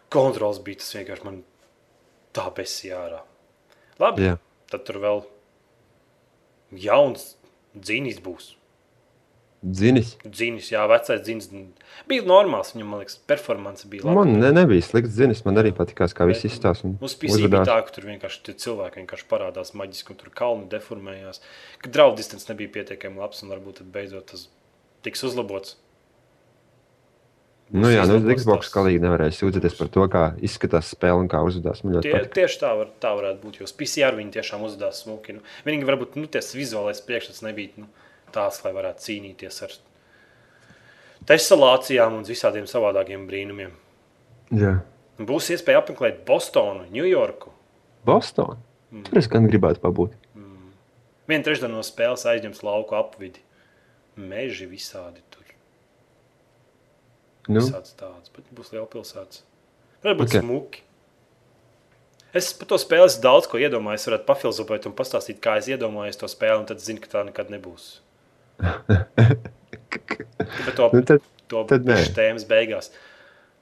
kontrols bija tas vienkārši man tā besijā ārā. Labi, jā. tad tur vēl jauns dzīnis būs. Zinis. Dzīnis, jā, vecais dzīnis bija normāls. Viņam, man liekas, performance bija laba. Man ne, nebija slikts zinis. Man arī patīkās, kā viss izstāsta. PC bija tā, ka tur vienkārši tie cilvēki vienkārši parādās maģiski, un tur kalni deformējās. Ka draugu distance nebija pietiekami labs, un varbūt tad beidzot tas tiks uzlabots. Nu, jā, nu, Xbox galīgi nevarēja sūdzēties par to, kā izskatās spēle un kā uzvedās. Tie, patīk. tieši tā, var, tā varētu būt. Jo PC arī viņi tiešām uzvedās smuki. Nu, vienīgi varbūt nu, tas vizuālais priekšstats nebija nu, tāds, lai varētu cīnīties ar tesalācijām un visādiem savādākiem brīnumiem. Jā. Būs iespēja apmeklēt Bostonu, Ņujorku. Bostonā. Mm. Tur es gan gribētu pabūt. Viena trešdaļa no spēles aizņems lauku apvidi. Meži visādi tur. Nu, Visāds tāds, bet būs liela pilsēta. Varbūt Ok. okay. smuki. Es par to spēli daudz ko iedomājies. Varētu pafilozofēt un pastāstīt, kā es iedomājos to spēli, un tad zinu, ka tā nekad nebūs. <laughs> Bet to, nu tad, to tad tēmas beigās.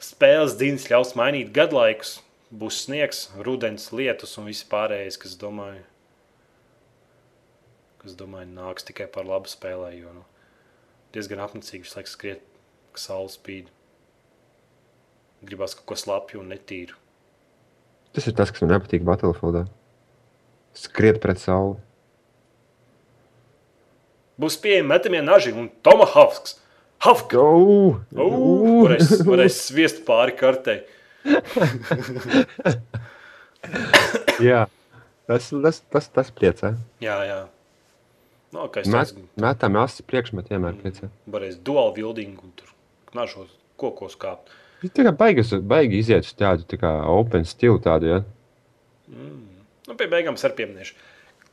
Spēles dzīves ļaus mainīt gadlaikus, būs sniegs, rudens, lietus un viss pārējais, kas, domāju, kas domāju, nāks tikai par labu spēlē. Jo, nu, diezgan apnicīgi visu laiku skriet, ka saule spīd. Gribās kaut ko slapju un netīru. tas ir tas, kas man nepatīk Battlefieldā. Skriet pret sauli. Būs pieejami metamie naži un tomahawks. Hafka! Go! Varēs, varēs sviest pāri kartei. <laughs> Jā, tas, tas, tas, tas priecē. Jā, jā. No, es Met, teicu, metām asas priekšmetā vienmēr priecē. varēs dual wielding un tur nažos kokos kāpt. Viņš tā kā baigi, uz- baigi iziet uz tādu tā kā open stilu tādu, ja? Nu, pie beigām pieminēšu,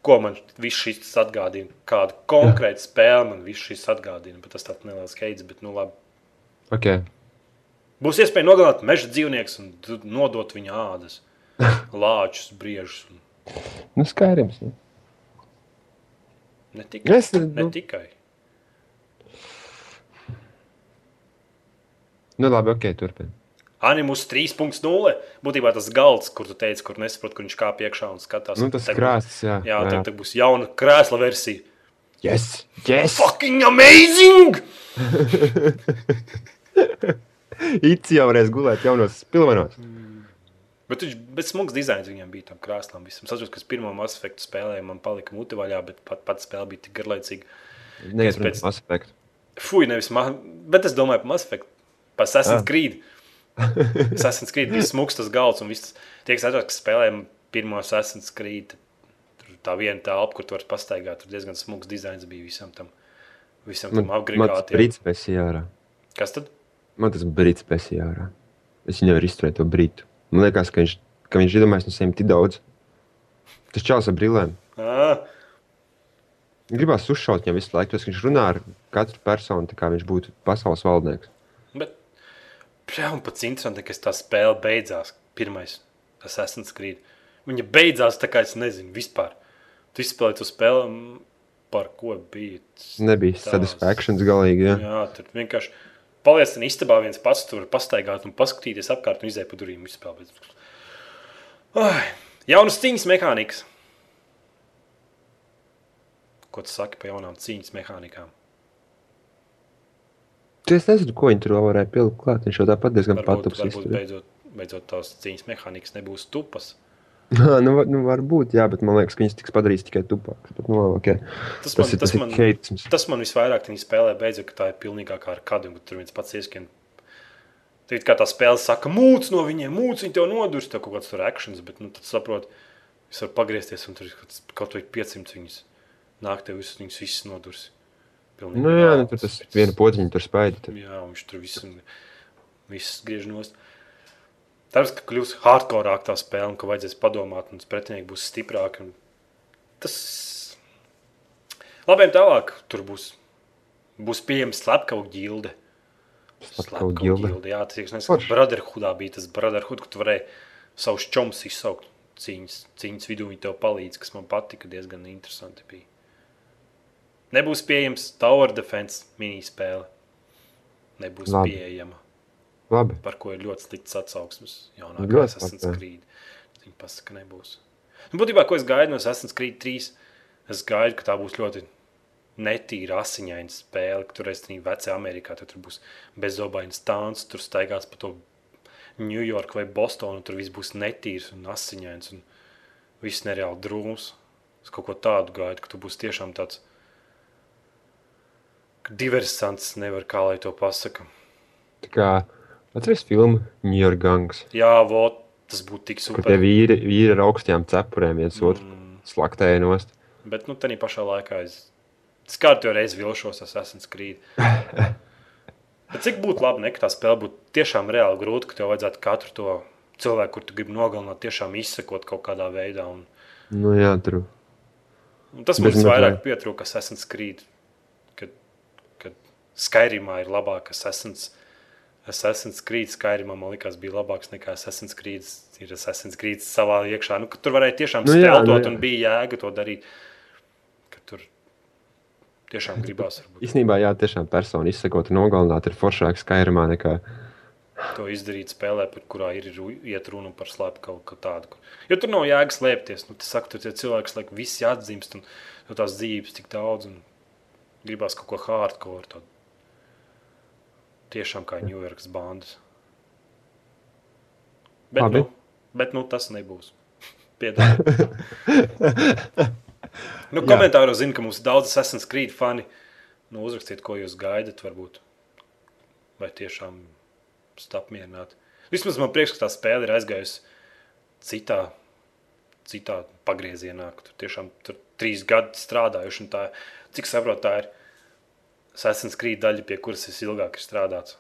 ko man viss šis atgādina. Kādu konkrētu spēli man viss šis atgādina. Bet tas tāds neliels heids, bet nu labi. Ok. Būs iespēja nogalināt meža dzīvniekus un nodot viņa ādas, <laughs> lāčus, briežus. un Nu, skaidrs. Nu. Ne tikai. Es, Ne nu, tikai. Nu, labi, ok, turpini. Animus 3.0 būtībā tas galds, kur tu teici, kur nesaproti, kur viņš kāp iekšā un skatās. Nu, tas krāsts, jā. Jā, jā. Tad, tad būs jauna krēsla versija. Yes! Yes! Fucking amazing! <laughs> It's jau varēs gulēt jaunos pilvenos. Bet viņš bet smags dizains viņam bija tam krāslam. Visam. Es atceros, ka es pirmo Mass Effect spēlēju, man palika muti vaļā, bet pat, pat spēle bija tik garlaicīga. Neiet pēc- pēc aspektu. Fui, nevis man, bet es domāju par Mass Effect, par Assassin's Ah. Creed. Assassin's Creed bija smags tas galds, un viss tie, kas atceras, ka spēlējām pirmo Assassin's Creed. Tur tā viena telpa, kur tu vari pastaigāt, tur diezgan smags dizains bija visam tam, visam tam Man pēc jārā. Kas tad? Man tas brīdis pēc jārā. Es nevaru izturēt to brītu. Man liekas, ka viņš, ka viņš iedomājas no sevis tik daudz. Tas čels ar brillēm. Ah, Gribās uzšaut viņam visu laiku. Tas viņš runā ar katru personu, tā kā viņš būtu pasaules valdnieks. Jā, un pats interesanti, ka tā spēle beidzās. Pirmais, tas Assassin's Creed. Viņa beidzās tā kā es nezinu vispār. Tu izspēlēji to spēli, par ko bija. Nebija tās- satisfakcijas galīgi. Jā. Jā, tur vienkārši paliec tajā istabā viens pats, tur pastaigāt un paskatīties apkārt un izēja pa durvīm izspēlēt. Ai, Jaunas cīņas mehānikas. Ko tu saki par jaunām cīņas mehānikām? Es nezinu, ko viņi tur vēl varēja pielikt klāt. Viņš jau tāpat diezgan varbūt izturēja. beidzot, beidzot tās cīņas mehānikas nebūs tupas. <laughs> nu, var- nu, varbūt, jā, bet man liekas, ka viņas tiks padarīts tikai tupāks. Bet, nu, okay. Tas Tas, man, ir, tas tas man, heitisms. tas man visvairāk viņa spēlē beidzot, ka tā ir pilnīgākā ar kādu, ka tur viens pats ieskrien. Tad kā tā spēle saka, mūc no viņiem, mūc viņi tev nodurs, tev kaut kāds tur akcents, bet nu, tad saprot, es varu pagriezties un tur kaut vai 500 viņus. Nāk tev visus viņus visus nodurs. Pilnīgi Nu, jā, nu, tur tas viena podziņa tur. Tur. Jā, viņš tur viss, viss griež nost. Tas, ka kļūs hardcore tā spēle, un ka vajadzēs padomāt, un pretinieki būs stiprāki. un Tas labi, tālāk tur būs, būs pieejams slepkavu ģilde. Slepkavu ģilde. Jā, tas ir Forši. Brotherhoodā bija tas Brotherhood, ka tu varēji savus čomus izsaukt cīņas, cīņas vidū. Viņi tev palīdz, kas man patika, diezgan interesanti bija. Nebūs pieejams Tower Defense minispēle. Nebūs Labi. pieejama Labi. par ko ir ļoti slikts atsauksmes. Jaunākais Assassin's. Creed. Viņi pasaka, ka nebūs. Nu, būtībā, ko es gaidu no Assassin's Creed 3, es gaidu, ka tā būs ļoti netīra asiņaina spēle, ka tur es tur vecā Amerikā, tad tur būs bezobains stāns, tur staigās pa to Ņujorku vai Bostonu, tur viss būs netīrs un asiņains un viss nereāli drūms. Es kaut ko tādu gaidu, ka tu būsi tiešām tāds diversants, nevar kā lai to pasaka. Tā kā atceries filmu New York Gangs, Jā, vot, tas būtu tik kur super. tie vīri, vīri ar augstām cepurēm viens otru Mm, slaktēja nost. bet, nu, tādā pašā laikā es skatu reizi vilšos, Assassin's Creed. <laughs> Bet cik būtu labi, ne, ka tā spēle būtu tiešām reāli grūta, ka tev vajadzētu katru to cilvēku, kur tu gribi nogalināt, tiešām izsekot kaut kādā veidā. Un, Nu, jā, tur. un tas man Bez vairāk mazliet. pietrūka Assassin's Creed, Skyrimā ir labāk Assassin's, Assassin's Creed. Skyrimā man liekas bija labāks nekā Assassin's Creed. Ir Assassin's Creed savā iekšā. Nu, tur varēja tiešām Nu steltot nu jā. un bija jēga to darīt. Tur tiešām gribās. Īsnībā, jā, tiešām persona izsekot un nogalināt ir foršāk Skyrimā nekā. to izdarīt spēlē, par kurā ir iet runa par slēptu kaut ko tādu. Jo tur nav jēgas slēpties. Nu, tas saka, tur tie cilvēki, lai visi atzīst, un tās dzīves tik daudz, un gribās kaut ko hardcore. Tādu. Tiešām kā Ņujorkas bandas. Bet, Labi. nu, bet nu, tas nebūs. Nu, komentāros zinu, ka mums ir daudz Assassin's Creed fani. Nu, uzrakstiet, ko jūs gaidat, varbūt. Vai tiešām esat apmierināti. Vismaz man prieks, ka tā spēle ir aizgājusi citā, citā pagriezienā. Tur tiešām tur trīs gadi strādājuši. Tā, cik saprotu, tā ir Assassin's Creed daļa, pie kuras es ilgāk ir strādāts.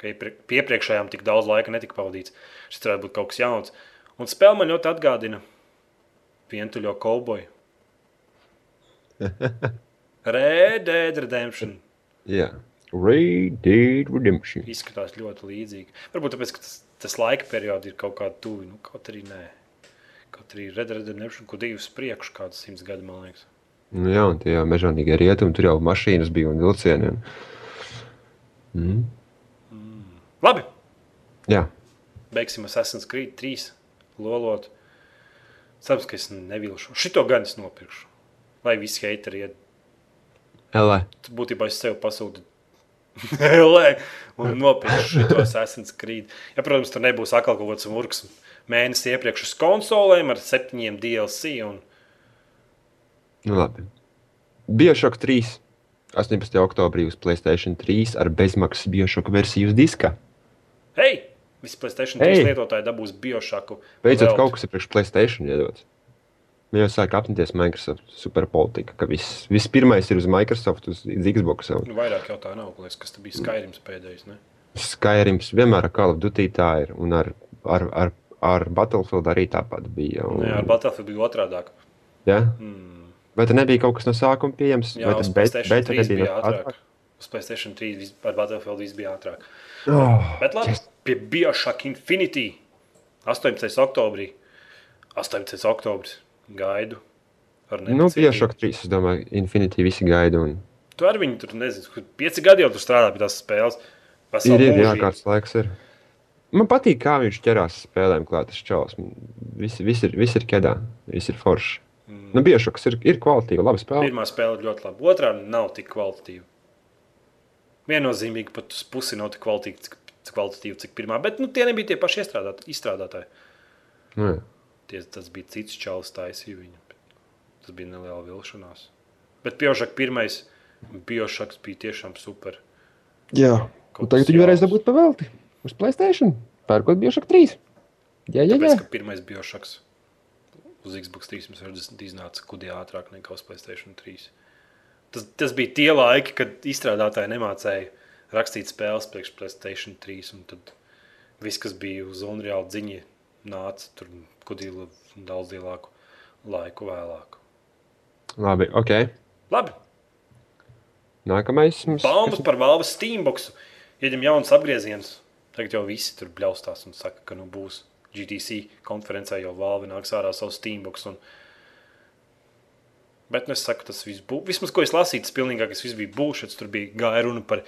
Ka iepriekšējām tik daudz laika netika pavadīts. Šis varētu būt kaut kas jauns. Un spēle man ļoti atgādina vientuļo kauboju. <laughs> Red Dead Redemption. Jā, Red Dead Redemption. izskatās ļoti līdzīgi. Varbūt tāpēc, ka tas, tas laika periods ir kaut kāda tuva, nu, kaut arī nē. Kaut arī Red Dead Redemption, ko divus priekš, kāds simts gadi, man liekas. Nu, jā, un tie jau mežonīgie rietumi, tur jau mašīnas bija un vilcieni. Un... Mm. Labi, Jā, beigsim Assassin's Creed 3 lolot. Cerams, ka es nevilšu. Šito gan es nopirkšu. Lai visi heiteri iet. Elē. Būtībā es sev pasūtu. <laughs> Lē, un nopirkšu šo Assassin's Creed. Ja, protams, tur nebūs atkal kaut kāds murgs mēnesis iepriekš uz konsolēm ar septiņiem DLC. Un... Nu, labi. Bioshock 3. 18. oktobrī uz Playstation 3 ar bezmaksas Bioshock versiju uz diska. Hei! Visi Playstation 3 Hei! lietotāji dabūs biošaku. Beidzot, kaut kas ir priekš Playstation iedots. Man jau sāk apņemties Microsoft superpolitika, ka viss, viss pirmais ir uz Microsoft, uz Xbox. Un... Nu, vairāk jau tā nav. Liekas, kas bija Skyrims pēdējais. Ne? Skyrims vienmēr ar Call of Duty tā ir. Un ar, ar, ar, ar Battlefield arī tāpat bija. Un, Nē, ar Battlefield bija otrādāk. ja? Mm. Vai tur nebija kaut kas no sākuma pieejams? Jā, vai tas bet 3 nebija bija no ātrāk. Uz PlayStation 3 vis- ar Battlefield viss bija ātrāk. Oh, Bet labi, pie Bioshock Infinity 18. oktobrī. 18. oktobris gaidu. ar nu. Bioshock 3, es domāju, Infinity visi gaida. Un... Tu ar viņu tur nezini, kur pieci gadi jau tur strādā pie tās spēles. Ir, Veselu ir mūžību. jākārtas laiks. Ir. Man patīk, kā viņš ķerās spēlēm klāt. Tas čels. Visi, visi, ir, visi ir kedā, visi ir forši. Mm. Nu, Bioshocks ir, ir kvalitīva, laba spēle. Pirmā spēle ir ļoti laba, otrā nav tik kvalitatīva. Viennozīmīgi pat uz pusi nav tik kvalitīva, cik, kvalitatīva, cik pirmā. Bet nu, tie nebija tie paši iestrādāt, izstrādātāji. Nu, jā. Tie, tas bija cits čalis, taisīja viņu. Tas bija neliela vilšanās. Bet Biošaks pirmais, Biošaks bija tiešām super. Jā, Kaut un tagad viņi varēs dabūt pavelti uz Playstation. Pērkot Bioshock 3. Jā, jā, jā. Tāpēc, ka pirmais Biošaks uz Xbox 360 iznāca kudī ātrāk nekā uz Playstation 3. Tas, tas bija tie laiki, kad izstrādātāji nemācēja rakstīt spēles priekš Playstation 3. un Tad viss, kas bija uz Unreal dziņa, nāca tur kudī daudz lielāku laiku vēlāk. Labi, ok. Labi, Nākamais mums baumas par Valves Steambox. Ieņem jauns apgrieziens. Tagad jau visi tur bļaustās un saka, ka nu būs GTC konferencē, jau Valve nāks ārā savu Steambox. Un... Bet nu, es saku, tas viss būs. Vismaz, ko es lasīju, tas pilnīgākais viss bija būšs. Tur bija gāja runa par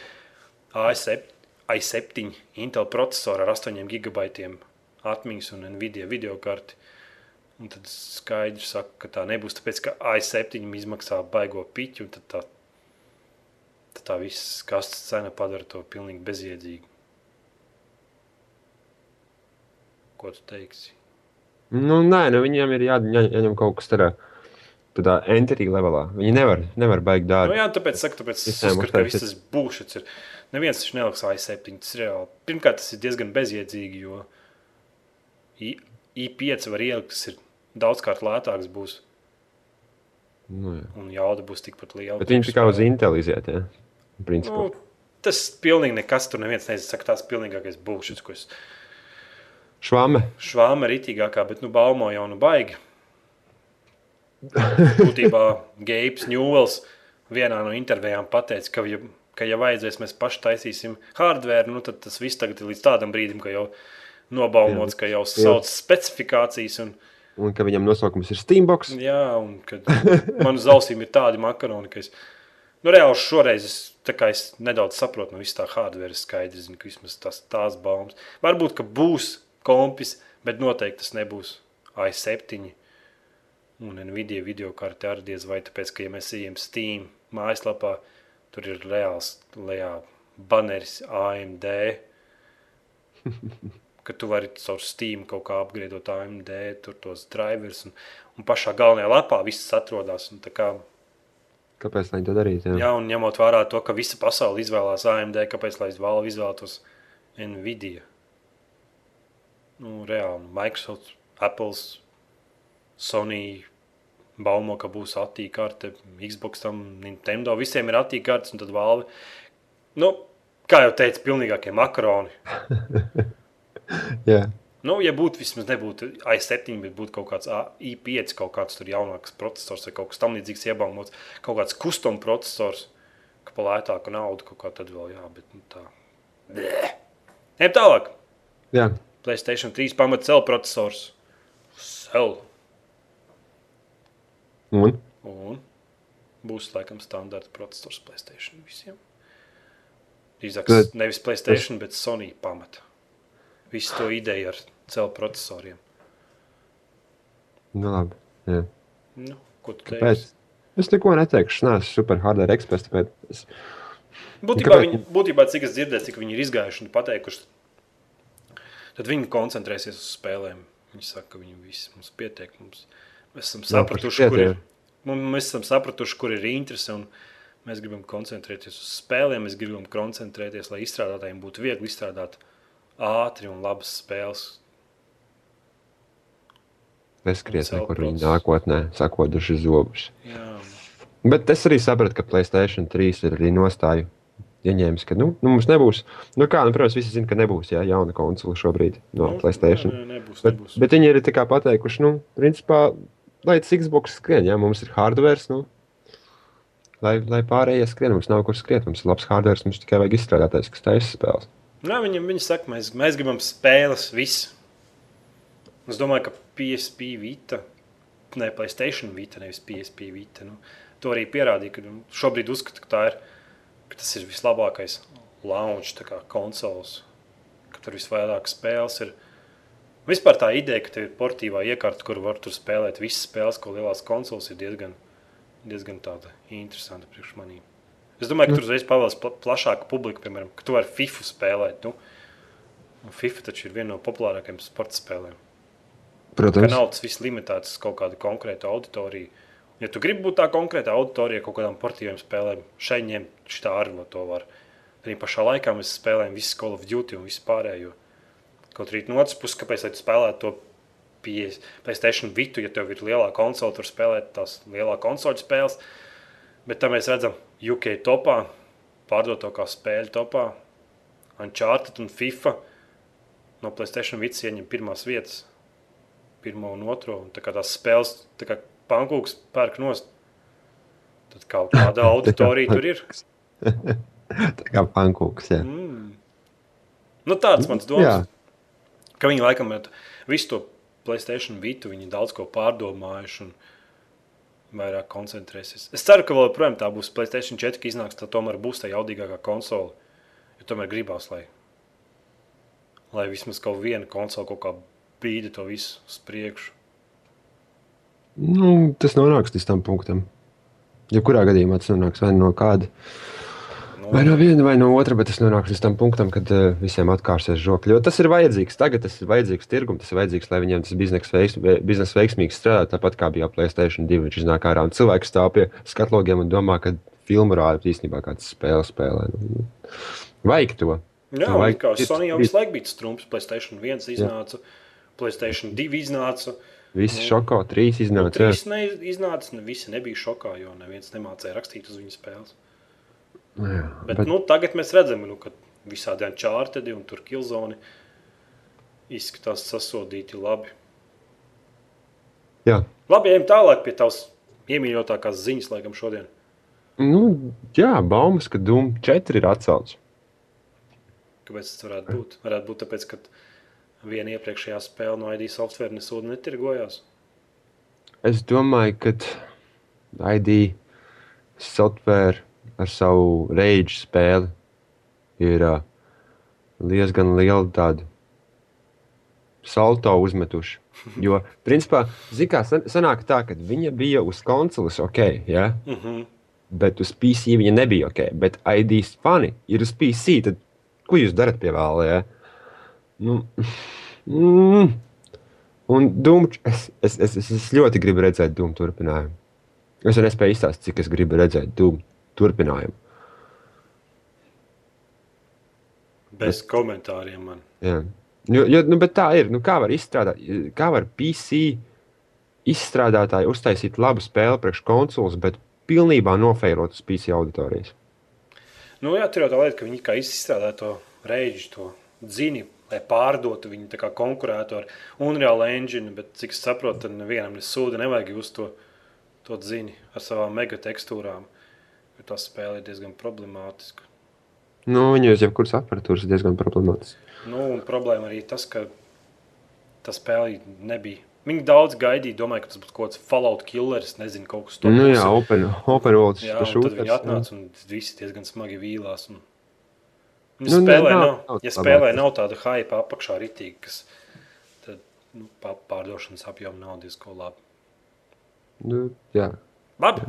A7, i7 Intel procesoru ar 8 gigabaitiem atmiņas un Nvidia video karti. Un tad skaidrs saka, ka tā nebūs, tāpēc ka i7 izmaksā baigo piķu, un tad tā, tad tā viss kastes cena padara to pilnīgi bezjēdzīgu. Ko tu teiksi? Nu, nē, nu, viņiem ir jā, jā, jāņem kaut kas tādā, tādā entity levelā. Viņi nevar, nevar baigt Nu, dārgi. jā, tāpēc, saku, tāpēc es uzskatu, ka viss tas būšs ir. Neviens taču neliks i7. Tas ir reāli. Pirmkārt, tas ir diezgan bezjēdzīgi, jo I- i5 var ielikt, tas ir daudzkārt lētāks būs, Nu, jā. un jauda būs tikpat liela. Bet viņi tikai uz Intel iziet, jā. Principā. Nu, tas pilnīgi nekas tur neviens nezina. Saka, tas pilnīgākais būšs, ko es Švāme. švāma ritīgākā, bet nu baumo jau nu baigi. Būtībā Geips Ņūvels vienā no intervijām pateica, ka, ja, ka ja vajadzēs, mēs paši taisīsim hardware, nu tad tas viss tagad ir līdz tādam brīdim, ka jau nobaumots, ka jau sauc specifikācijas. Un, Un ka viņam nosaukums ir Steambox. jā, un kad man uz ausīm ir tādi makaroni, ka es, nu reāli šoreiz es, tā kā es nedaudz saprotu no visu tā hardware, skaidri zinu, ka vismaz tas, tās baumas. Varbūt, ka būs kompis, bet noteikti tas nebūs i7 un Nvidia video karte arī diez vai tāpēc, ka ja mēs ejam Steam mājaslapā, tur ir reāls lejā baneris AMD, <laughs> ka tu vari caur Steam kaut kā apgriedot AMD, tur tos drivers un, un pašā galvenajā lapā viss atrodas. un tā Kā, Kāpēc lai to darītu? Jā. jā, un ņemot vērā to, ka visa pasaule izvēlās AMD, kāpēc lai Valve izvēlētos Nvidia? Nu, reāli, Microsoft, Apple, Sony baumo, ka būs attīkarte, Xbox, tam, Nintendo, visiem ir attīkartes, un tad Valve, nu, kā jau teicu, pilnīgākie makaroni. <laughs> jā. Nu, ja būtu vismaz nebūtu i7, bet būtu kaut kāds A- i5, kaut kāds tur jaunāks processors vai kaut kas tamlīdzīgs iebaumots, kaut kāds custom processors, ka pa lētāku naudu kaut kā tad vēl jā, bet nu, tā. Ejam tālāk. jā. Playstation 3 pamat cel processors. Cel. Un? Un būs laikam standarta processors Playstation visiem. Drīzāk nevis Playstation, bet Sony pamata. Visu to ideju ar cel procesoriem. Nu, labi. Jā. Nu, ko tu teiksi? Es neko neteikšu. Es neesmu super hardware eksperts. Tāpēc es... Būtībā, Kāpēc? viņi, būtībā, cik es dzirdēju, cik viņi ir izgājuši un pateikuši, tad viņi koncentrēsies uz spēlēm. Viņi saka, ka viņi visi mums pietiek. Mums, mēs esam sapratuši, kur ir, mēs esam sapratuši, kur ir interese. un Mēs gribam koncentrēties uz spēlēm, mēs gribam koncentrēties, lai izstrādātājiem būtu viegli izstrādāt ātri un labas spēles. Cell viņa process. nākotnē, sakoduši zobus. Jā, Bet es arī sapratu, ka Playstation 3 ir arī nostāju ieņēmis, ka nu, nu, mums nebūs. Nu, kā, nu, protams, visi zina, ka nebūs jā, jauna konsole šobrīd no Nu, Playstation. Nē, nē, nebūs, Bet, nebūs. bet viņi ir pateikuši, nu, principā, lai tas Xbox skrien, ja mums ir hardware, nu, lai, lai pārējie skrien, mums nav kur skriet, mums ir labs hardware, mums tikai vajag izstrādāties, kas taisa spēles. Nē, viņam viņi saka, mēs, mēs gribam spēles, viss. Es domāju, ka PSP Vita, ne Playstation Vita, nevis PSP Vita. Nu, to arī pierādīja, ka nu, šobrīd uzskata, ka, tā ir, ka tas ir vislabākais launch tā kā konsoles, ka tur visvairāk spēles ir. Vispār tā ideja, ka tev ir portīvā iekārta, kur var tur spēlēt visas spēles, ko lielās konsoles ir diezgan, diezgan tāda interesanta priekš manīm. Es domāju, ka tur uzreiz pavēlas pla plašāka publika, piemēram, ka tu vari FIFA spēlēt. Nu, FIFA taču ir viena no populārākajām sporta spēlēm. Ka Protams, nav tas viss limitēts uz kaut kādu konkrētu auditoriju. Ja tu gribi būt tā konkrēta auditorija kaut kādām portīvām spēlēm, šeit ņemt šitā arī no to var. Arī pašā laikā mēs spēlējam visu Call of Duty un visu pārējo. Kaut arī no otras puses, kāpēc lai tu spēlētu to PS Playstation Vitu, ja tev ir lielā konsole, tur spēlēt tās lielā konsoļu spēles. Bet tā mēs redzam, UK topā, pārdoto kā spēļu topā, Uncharted un FIFA no Playstation Vitas ieņem pirmās vietas, pirmo un otro. Un tā kā tās spēles, tā kā pankūks pērk nost, tad kaut kāda <laughs> auditorija tur ir. <laughs> tā kā pankūks, jā. Mm. Nu, tāds mans Jā. domas. Ka viņi laikam visu to Playstation Vitu, viņi daudz ko pārdomājuši un vairāk koncentrēsies. Es ceru, ka vēl joprojām tā būs Playstation 4, ka iznāks, tā tomēr būs tā jaudīgākā konsole. Jo tomēr gribās, lai, lai vismaz kaut viena konsole kaut kā bīda to visu uz priekšu. Nu, tas nonāks līdz tam punktam. Jebkurā gadījumā tas nonāks vai no kāda, Nu, vai no viena, vai no otra, bet tas nonāks līdz tam punktam, kad uh, visiem atkārsies žokļi. Jo tas ir vajadzīgs. Tagad tas ir vajadzīgs tirgum, tas ir vajadzīgs, lai viņiem tas biznesa veiks, biznes veiksmīgi strādā. Tāpat kā bija Playstation 2, viņš iznāk ārā un cilvēks stāv pie skatlogiem un domā, ka filmu rāda īstenībā kāds spēle spēlē. Nu, vajag to. Jā, vajag- kā Sony jau visu laiku bija strūms. Playstation 1 iznāca, Playstation 2 iznāca. Visi Nu. šoko, trīs Nu, iznāca. jā. trīs neiz- iznāca, ne visi nebija šokā, jo neviens nemācīja rakstīt uz viņu spēles. Jā, Bet, bet, nu, tagad mēs redzam, nu, ka visādi čārtedi un tur kilzoni izskatās sasodīti labi. jā. Labi, ejam tālāk pie tavas iemīļotākās ziņas, laikam, šodien. Nu, jā, baumas, ka Dūma 4 ir atcelts. Kāpēc tas varētu būt? Varētu būt tāpēc, ka viena iepriekšējā spēle no ID software nesūda netirgojās. Es domāju, ka ID software ar savu rage spēli ir uh, diezgan liela tāda salto uzmetuši. <laughs> Jo, principā, zināmā san- sanāk tā, ka viņa bija uz konsoles ok, ja? Uh -huh. bet uz PC viņa nebija ok. Bet ID fani ir uz PC. Tad ko jūs darat pie vēla? Ja? Nu, mm, un Dūmu, es, es, es, es, es ļoti gribu redzēt Dūmu turpinājumu. Es nespēju izstāstīt, cik es gribu redzēt Dūmu turpinājumu. Bez komentāriem man. Jā. Jo, jo, nu, bet tā ir. Nu, kā var izstrādāt, kā var PC izstrādātāji uztaisīt labu spēli priekš konsoles, bet pilnībā nofeirot uz PC auditorijas? Nu, jā, tur jau tā lieta, ka viņi kā izstrādā to reģistu, to dzini, lai pārdotu viņu tā kā konkurētu ar Unreal Engine, bet cik es saprotu, tad nevienam nesūda, nevajag jūs to, to dzini ar savām mega tekstūrām, jo tā spēle ir diezgan problemātiska. Nu, viņa uz jebkuras aparatūras ir diezgan problemātiska. Nu, un problēma arī tas, ka tā spēle nebija. Viņi daudz gaidīja, domāju, ka tas būs kaut kāds Fallout killers, nezinu, kaut kas Nu, pusi. jā, open, open world Jā, tad viņi jā. atnāca un visi diezgan smagi vīlās. Un... Nu, spēlē, nav- nav, nav ja spēlē nav tāda hype apakšā ritīgi, kas tad nu, pā- pārdošanas apjoma nav diezko labi. Nu, jā. Labi,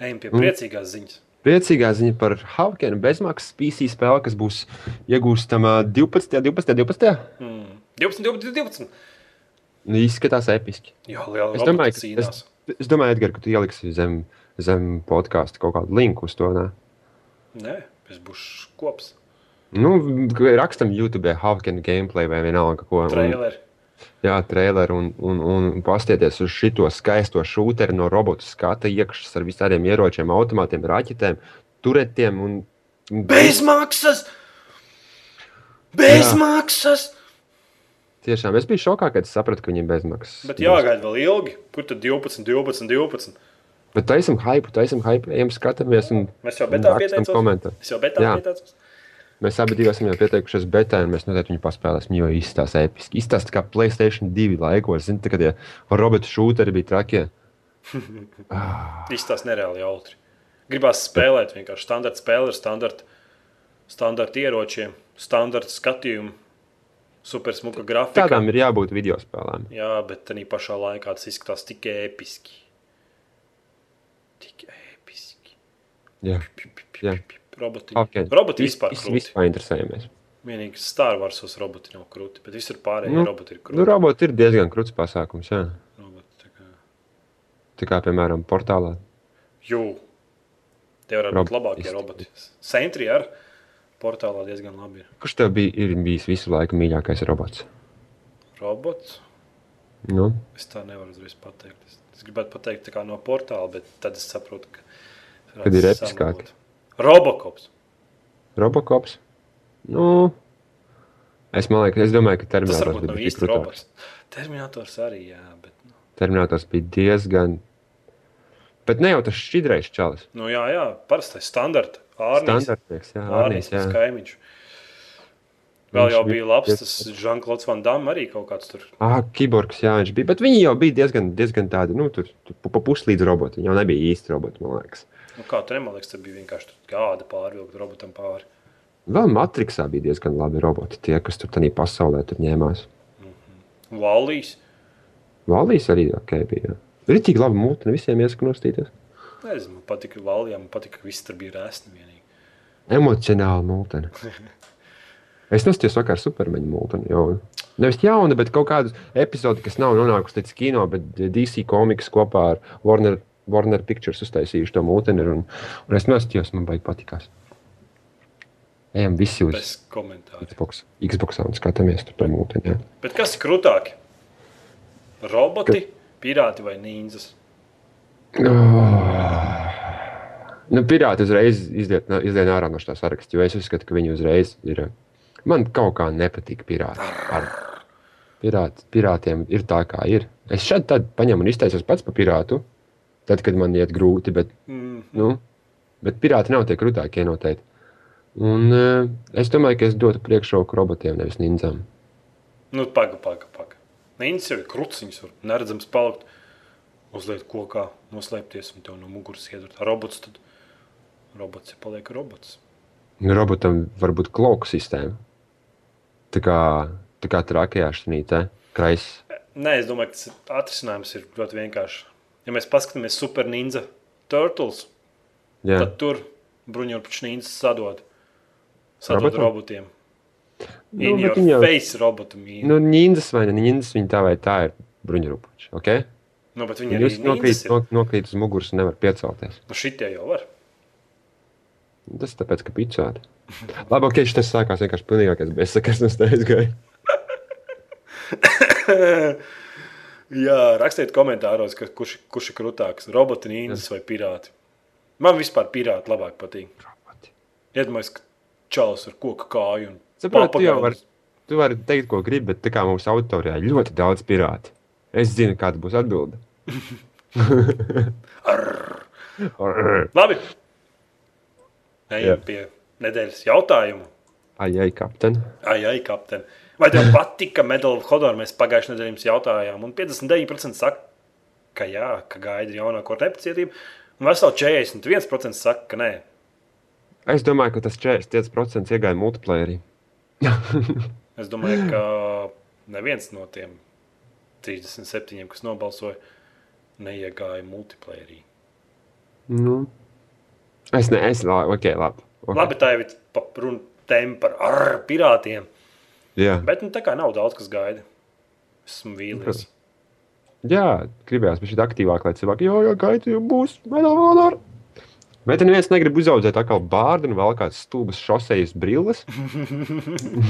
ejam pie Mm. priecīgās ziņas. Priecīgā ziņa par Haukenu bezmaksas PC spēli, kas būs iegūstama 12. 12. 12. Mm. 12, 12, 12. Nu, izskatās episki. Jā, liela Es domāju, ka, cīnās. es, es domāju, Edgar, ka tu ieliksi zem, zem podkāstu kaut kādu linku uz to. Ne? Nē, es būšu kops. Nu, rakstam YouTube, Haukena gameplay vai vienalga ko. Un, Traileri. jā, traileru un, un, un pastieties uz šo skaisto šūteru no robotu skata iekšas ar visādiem ieročiem, automātiem, raķetēm, turetiem. Un Bez maksas! Bez Jā. Tiešām es biju šokā, kad sapratu, ka viņi ir bezmaksas. Bet jāgaida vēl ilgi. Kur tad 12, 12, 12? Bet taisam hype, taisam hype, ejam skatāmies. Mēs jau betā pieteicāmies. Mēs abi esam jau pieteikušies betā, un mēs noteikti viņu paspēlēsim, jo izstāsta episki. Izstāsta kā Playstation 2 laikos. Zini, kad tie robotu šūteri bija trakie. <laughs> ah. Izstāsta nereāli jautri. Gribās spēlēt vienkārši standarta spēle ar standarta, standarta ieročiem, standarta skatījumu. Super smuka grafika. Tādām ir jābūt video spēlēm. Jā, bet tā pašā laikā tas izskatās tik episki. Tik episki. Jā. Jā. Roboti, okay. roboti vispār ir. Mēs vispār interesējamies. Vienīgi Star Warsos roboti nav krūti, bet visur pārējie nu, roboti ir krūti. Nu, roboti ir diezgan krūts pasākums, jā. Roboti, tā, kā... tā kā, piemēram, portālā. Jū. Tie varētu būt labākie roboti. Sentry ar portālā diezgan labi ir. Kurš tev bija, ir bijis visu laiku mīļākais robots? Robots? Nu? Es tā nevaru uzreiz pateikt. Es, es gribētu pateikt kā no portāla, bet tad es saprotu, ka... Kad ir. Samulot. Robokops. Robokops. Nu, es, liekas, es domāju, ka Terminators bija īsti robots. Terminators arī, jā. Bet, nu. Terminators bija diezgan. Bet ne jau tas šķidrais čalis. Nu, jā, jā, parastais standarta. Ārnīs. Standartieks, jā. Ārnīs, jā. kaimiņš. Vēl viņš jau bija labs, tas Žanklots Van Damme arī kaut kāds tur. Ah, kiborgs, jā, viņš bija. Bet viņi jau bija diezgan, diezgan tādi, nu, tur, tur pa puslīdz roboti. Viņi jau nebija īsti roboti, man liekas. Nu, kā tur man liekas, tas bija vienkārši gāda pārvilkt robotam pāri. Vēl Matrixā bija diezgan labi roboti, tie, kas tur tādā pasaulē tur ņēmās. Mm -hmm. Vallīs. Vallīs arī okay, bija. Rītīgi labi mūte, visiem iesaka nostīties. Nezinu, man patika Vallijā, man patika, ka viss tur bija rēsni vienīgi. Emocionāli mūteni. <laughs> es nostījos vakar supermeņu mūteni, jo nevis jauna, bet kaut kādu epizodi, kas nav nonākusi līdz kino, bet DC komiks kopā ar Warner Warner Pictures uztaisījuši to mūteni. Un, un es nostājos, man baigi patīkās. Ejam visi uz Xbox, Xbox un skatāmies tur to. Jā. Bet kas ir krūtāk? Roboti, Ka... pirāti vai nīnzas? Oh. Nu, pirāti uzreiz iziet, iziet ārā no tā saraksta, jo es uzskatu, ka viņi uzreiz ir. Man kaut kā nepatīk pirāti. Ar pirāti pirātiem ir tā, kā ir. Es šeit paņemu un izteisos pats par pirātu tad, kad man iet grūti. Bet, mm. nu, bet pirāti nav tie krūtākie noteikti. Un, uh, es domāju, ka es dotu priekšroku robotiem, nevis nindzām. Nu, paga, paga, paga. Nindzas jau ir kruciņas, var neredzams palikt, uzliekt kokā, noslēpties un tev no muguras iedot. Robots tad robots ir paliek robots. Robotam var būt klauku sistēma. Tā kā, tā kā trakajā šķinītē, krais. Nē, es domāju, ka tas atrisinājums ir ļoti vienkāršs ja mēs paskatāmies Super Ninja Turtles, Jā. tad tur bruņurpuču ninjas sadod, sadod Robotam? robotiem. Nu, In your jau, face robotu mīnu. Nu, ninjas vai ne ninjas, viņi tā vai tā ir bruņurpuči, ok? Nu, bet viņi arī nokrīt, no, nokrīt uz muguras un nevar piecelties. Nu, šitie jau var. Tas tāpēc, ka picāti. Labi, ok, šis sākās vienkārši pilnīgākais bezsakars no stējas <laughs> gāja. Jā, rakstiet komentāros, ka, kurš, kurš ir krūtāks. Roboti, nīnas vai pirāti. Man vispār pirāti labāk patīk. Iedomājieties, ka čalis ar koku kāju un Saprot, tu jau vari tu vari teikt, ko gribi, bet tā kā mūsu auditorijā ir ļoti daudz pirāti. Es zinu, kāda būs atbilde. <laughs> <laughs> Labi. Ejam pie nedēļas jautājumu. Ai, ai, kapten. Ai, ai, kapten. Vai tev <laughs> patika Medal of Honor? Mēs pagājušajā nedēļā jums jautājām, un 59% saka, ka jā, ka gaida jaunāko nepacietību, un veseli 41% saka, ka nē. Es domāju, ka tas 45% iegāja multiplayerī. <laughs> es domāju, ka neviens no tiem 37, kas nobalsoja, neiegāja multiplayerī. Nu. Es neesmu, ok, labi. Okay. Labi, tā jau ir runa par pirātiem. Jā. Bet nu, tā kā nav daudz, kas gaida. Esmu vīlies. Jā, gribējās būt aktīvāk, lai cilvēki jau jā, gaida, jau būs medālā. Bet neviens negrib uzaugt atkal bārdu un vēl kādas stulbas šosejas brilles.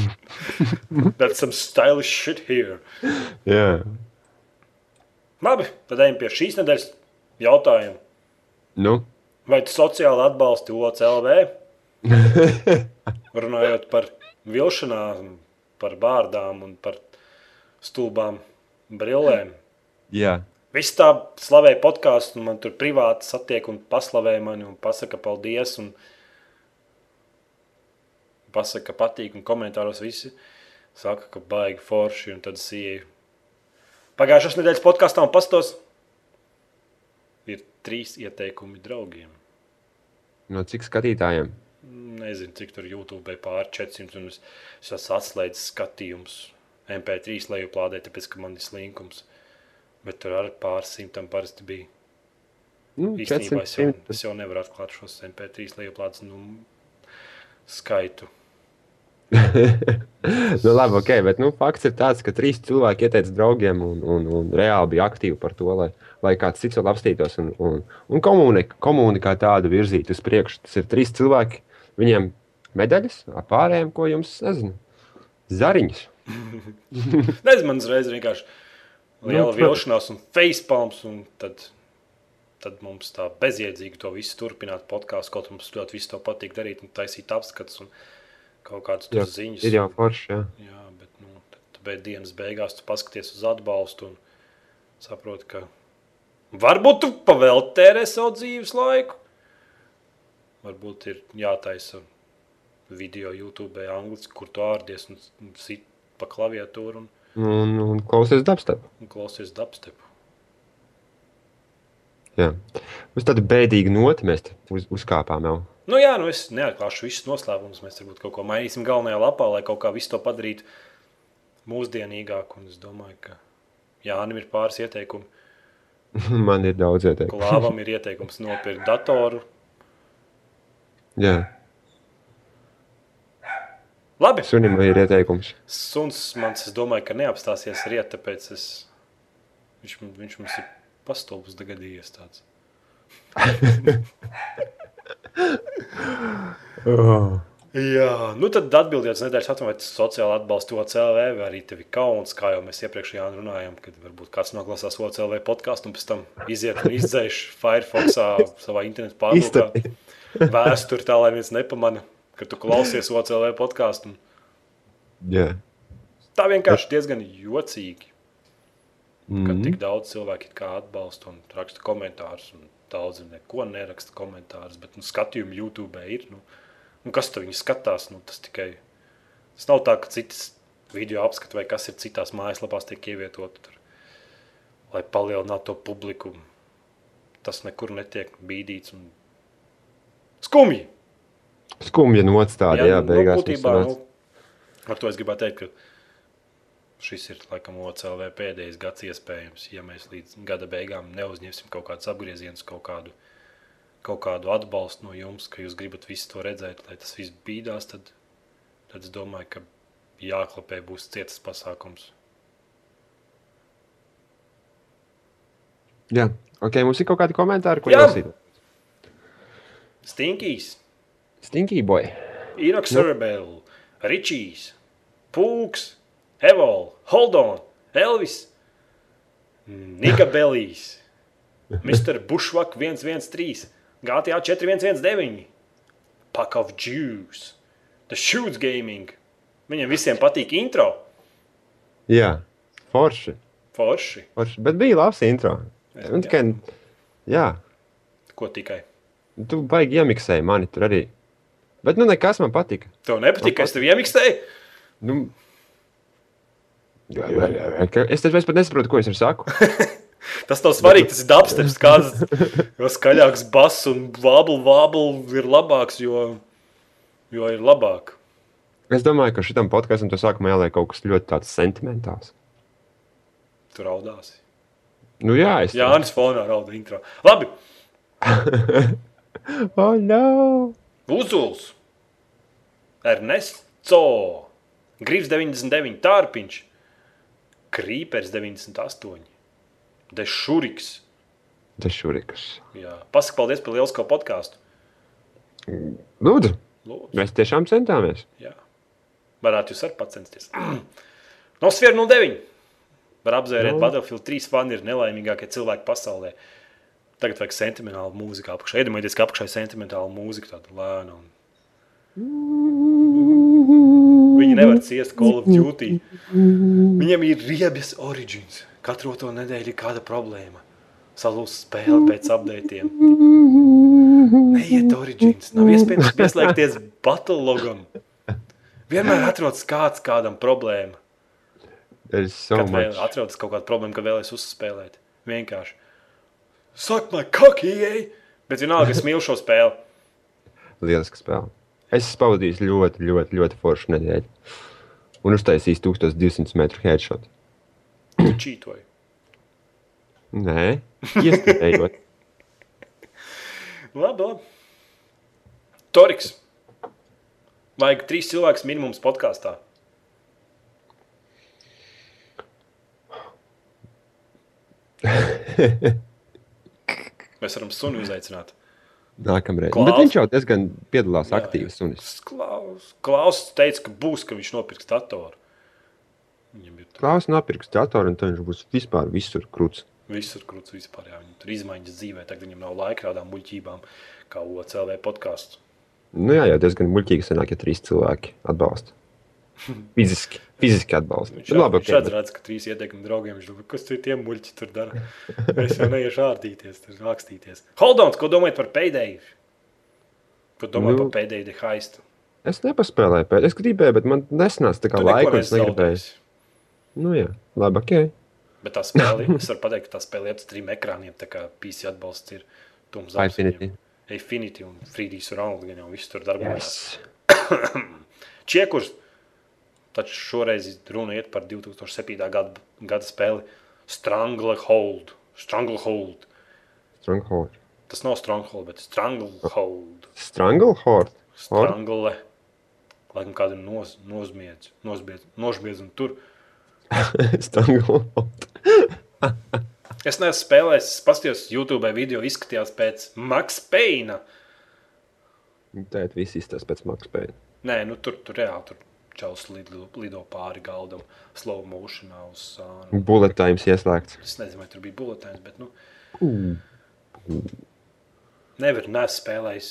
<laughs> That's some stylish shit here. Jā. Labi, tad ejam pie šīs nedēļas jautājuma. Nu? Vai tu sociāli atbalsti OCLV? <laughs> Runājot par vilšanām, par bārdām un par stulbām brillēm. Jā, Viss tā slavē podkāstu, un man tur privāti satiek un paslavē mani un pasaka paldies. Un pasaka, ka patīk, un komentāros visi saka, ka baigi forši. Un tad es ieju pagājušās nedēļas podkāstā un pastos. Ir trīs ieteikumi draugiem. no cik skatītājiem? Nezinu, cik tur YouTube pāri 400, un es, es esmu atslēdzis skatījumus MP3 lejuplādē, tāpēc, ka man ir slinkums. Bet tur arī pāris simtam parasti bija. Nu, Īstenībā es jau, 400. es jau nevaru atklāt šos MP3 lejuplādes nu, skaitu. <laughs> nu, labi, ok, bet nu, fakts ir tāds, ka trīs cilvēki ieteica draugiem un, un, un reāli bija aktīvi par to, lai, lai kāds cits vēl apstītos un, un, un komunika, komunikā tādu virzītu uz priekšu. Tas ir trīs cilvēki, viņiem medaļas, ap pārējiem, ko jums, nezinu, zariņas. <laughs> Nezinu, man uzreiz vienkārši liela Nu, vilšanās un facepalms, un tad, tad mums tā bezjēdzīgi to visu turpināt podkāstu, kaut mums ļoti visu to patīk darīt un taisīt apskats un kaut kādas Jā, tur ziņas. Ir jau forši, jā. Jā, bet nu, tad, bet dienas beigās tu paskaties uz atbalstu un saproti, ka varbūt tu pavēlti tērē savu dzīves laiku. Varbūt ir jātaisa video YouTube, angliski, kur tu ārdies un sit pa klaviatūru un, Un, un klausies dubstep. un klausies dubstepu. Jā. Uz tādu bēdīgu noti mēs uz, uzkāpām jau. Nu jā, nu es neatklāšu visus noslēpumus. Mēs varbūt kaut ko mainīsim galvenajā lapā, lai kaut kā visu to padarītu mūsdienīgāku. Un es domāju, ka Jānim ir pāris ieteikumi. <laughs> Man ir daudz ieteikumu. Klāvam ir ieteikums nopirkt datoru. Jā, Labi, sunim ir ieteikums. suns man, es domāju, ka neapstāsies riet, tāpēc es, viņš, viņš mums ir pastulbus gadījies tāds. <laughs> Oh. Jā, nu tad atbildiet uz nedēļas jautājumu, vai tas sociāli atbalsta OCLV, vai arī tev ir kauns, kā jau mēs iepriekšējā runājām, kad varbūt kāds noklausās OCLV podkāstu un pēc tam iziet un izdzēš Firefoxā savā internetu pārlūkā. Vēsturi tā, lai viens nepamana, ka tu klausies OCLV podkāstu. Jā. Tā vienkārši diezgan jocīgi, Mm ka -hmm. tik daudz cilvēku atbalsta un raksta komentārus, un daudzi neko neraksta komentārus, bet nu, skatījumi YouTube ir. Nu, nu, kas tur viņi skatās? Nu, tas tikai tas nav tā, ka citas video apskati vai kas ir citās mājaslapās tiek ievietoti tur, lai palielinātu to publiku. Tas nekur netiek bīdīts un skumji. Skumja nots tāda, jā, nu, beigās. būtībā, mums nu, ar to es gribētu teikt, ka šis ir laikam OCLV pēdējais gads iespējams, ja mēs līdz gada beigām neuzņemsim kaut kādus apgriezienus, kaut kādu, kaut kādu atbalstu no jums, ka jūs gribat visu to redzēt, lai tas viss bīdās, tad, tad es domāju, ka jāklapē būs cietas pasākums. Jā, ok, mums ir kaut kādi komentāri, ko Jā. jāsīt. Stinkijs, Stinky boy. Inox Cerebel, Ričijs, Pūks, Evol, Holdon, Elvis, Nika Belijs, Mr. Bushwak 113, GTA 4119, Pack of Jews, The Shoots Gaming. Viņiem visiem patīk intro. Jā, forši. Forši. forši. Bet bija labs intro. Es- Un tikai, jā, Ko tikai? Tu baigi iemiksēji mani tur arī. Bet nu nekas man patika. Tev nepatīk, ka es tev iemiksēju? Nu, jā, jā, jā, jā. Es taču pat nesaprotu, ko es tur saku. <laughs> Tas nav svarīgi, tas ir dubsteps, kāds jo skaļāks bass un vābul, vābul ir labāks, jo, jo ir labāk. Es domāju, ka šitam podkāstam tas sākumā jāliek kaut kas ļoti tāds sentimentāls. Tu raudāsi. Nu jā, es. Jānis fonā rauda intro. Labi, <laughs> <laughs> Oh, no! Uzuls, Ernesto, Grīvs 99, Tārpiņš, Krīpers 98, Dešuriks. Dešurikas. Jā, pasaka paldies par lielisko podkāstu. Lūdzu, Lūdzu. mēs tiešām centāmies. Jā. Varētu jūs arī pacensties. no Sfēra 09. Var apzvērēt, Nu. ka Battlefield 3 fani ir nelaimīgākie cilvēki pasaulē. Tagad vajag sentimentālu mūziku apakšā. Iedomājieties, ka apakšā ir sentimentāla mūzika, tāda lēna un Viņi nevar ciest Call of Duty. Viņiem ir riebjas origins. Katru to nedēļu ir kāda problēma. Salūst spēle pēc updatiem. Neiet origins. Nav iespējams pieslēgties battle logam. Vienmēr atrodas kāds kādam problēma. There's so Kad vēl much. atrodas kaut kāda problēma, ka vēlēs uzspēlēt. Vienkārši. Saka, man kakijai! Bet vienalga, es mīlu šo spēli. <laughs> Lieliska spēle. Es esmu pavadījis ļoti, ļoti, ļoti foršu nedēļu. Un uztaisījis 1200 metru headshot. Tu čītoji. Nē, iestājot. <laughs> Labi, labi. Toriks. Vajag trīs cilvēkus minimums podkāstā. <laughs> Mēs varam sunu uzaicināt. Nākamreiz. Klaus? Bet viņš jau diezgan piedalās Jā, aktīvi. Sunis. Klaus, Klaus teica, ka būs, ka viņš nopirks datoru. Klaus nopirks datoru, un tad viņš būs vispār visur krūts. visur krūts vispār. Jā. Viņam tur izmaiņas dzīvē, tagad viņam nav laika kādām muļķībām, kā OCLV podkāsts. Nu jā, jau diezgan muļķīgi sanāk, ja trīs cilvēki atbalsta. Fiziski, fiziski atbalsta. Viņš, Nu, labi, viņš okay, redz, redz, ka trīs ieteikumi draugiem. Viņš domā, kas tie muļķi tur dara. Es jau neiešu ārdīties, tur rakstīties. Holdons, ko domājat par pēdēju? Ko domājat Nu. par pēdēju dehaistu? Es nepaspēlēju pēc. Es gribēju, bet man nesnāca tā kā laika. un Es negribēju. Nu jā, labi, ok. Bet tā spēle, es varu pateikt, ka tā spēle ir ar trim ekrāniem. Tā kā PC atbalsts ir tums Infinity. Infinity un 3D surround, gan jau viss tur darbojas. Yes. <coughs> Čiekurs. Taču šoreiz runa iet par 2007. gada, gada spēli Stranglehold. Stranglehold. Stronghold. Tas nav Stronghold, bet Stranglehold. Stranglehold. Strangle. Laikam kādu nos, nozmiedz, nozbiedz, nožbiedz un tur. <laughs> Stranglehold. <laughs> Es neesmu spēlējis, es paskatījos YouTube video, izskatījās pēc Max Payne. Tēt viss izstāsta pēc Max Payne. Nē, nu tur, tur reāli tur čels lido, lido pāri galdam, slow motionā uz sānu. Bullet times ieslēgts. Es nezinu, vai tur bija bulletins, bet nu, Uh, nevar, neesmu spēlējis.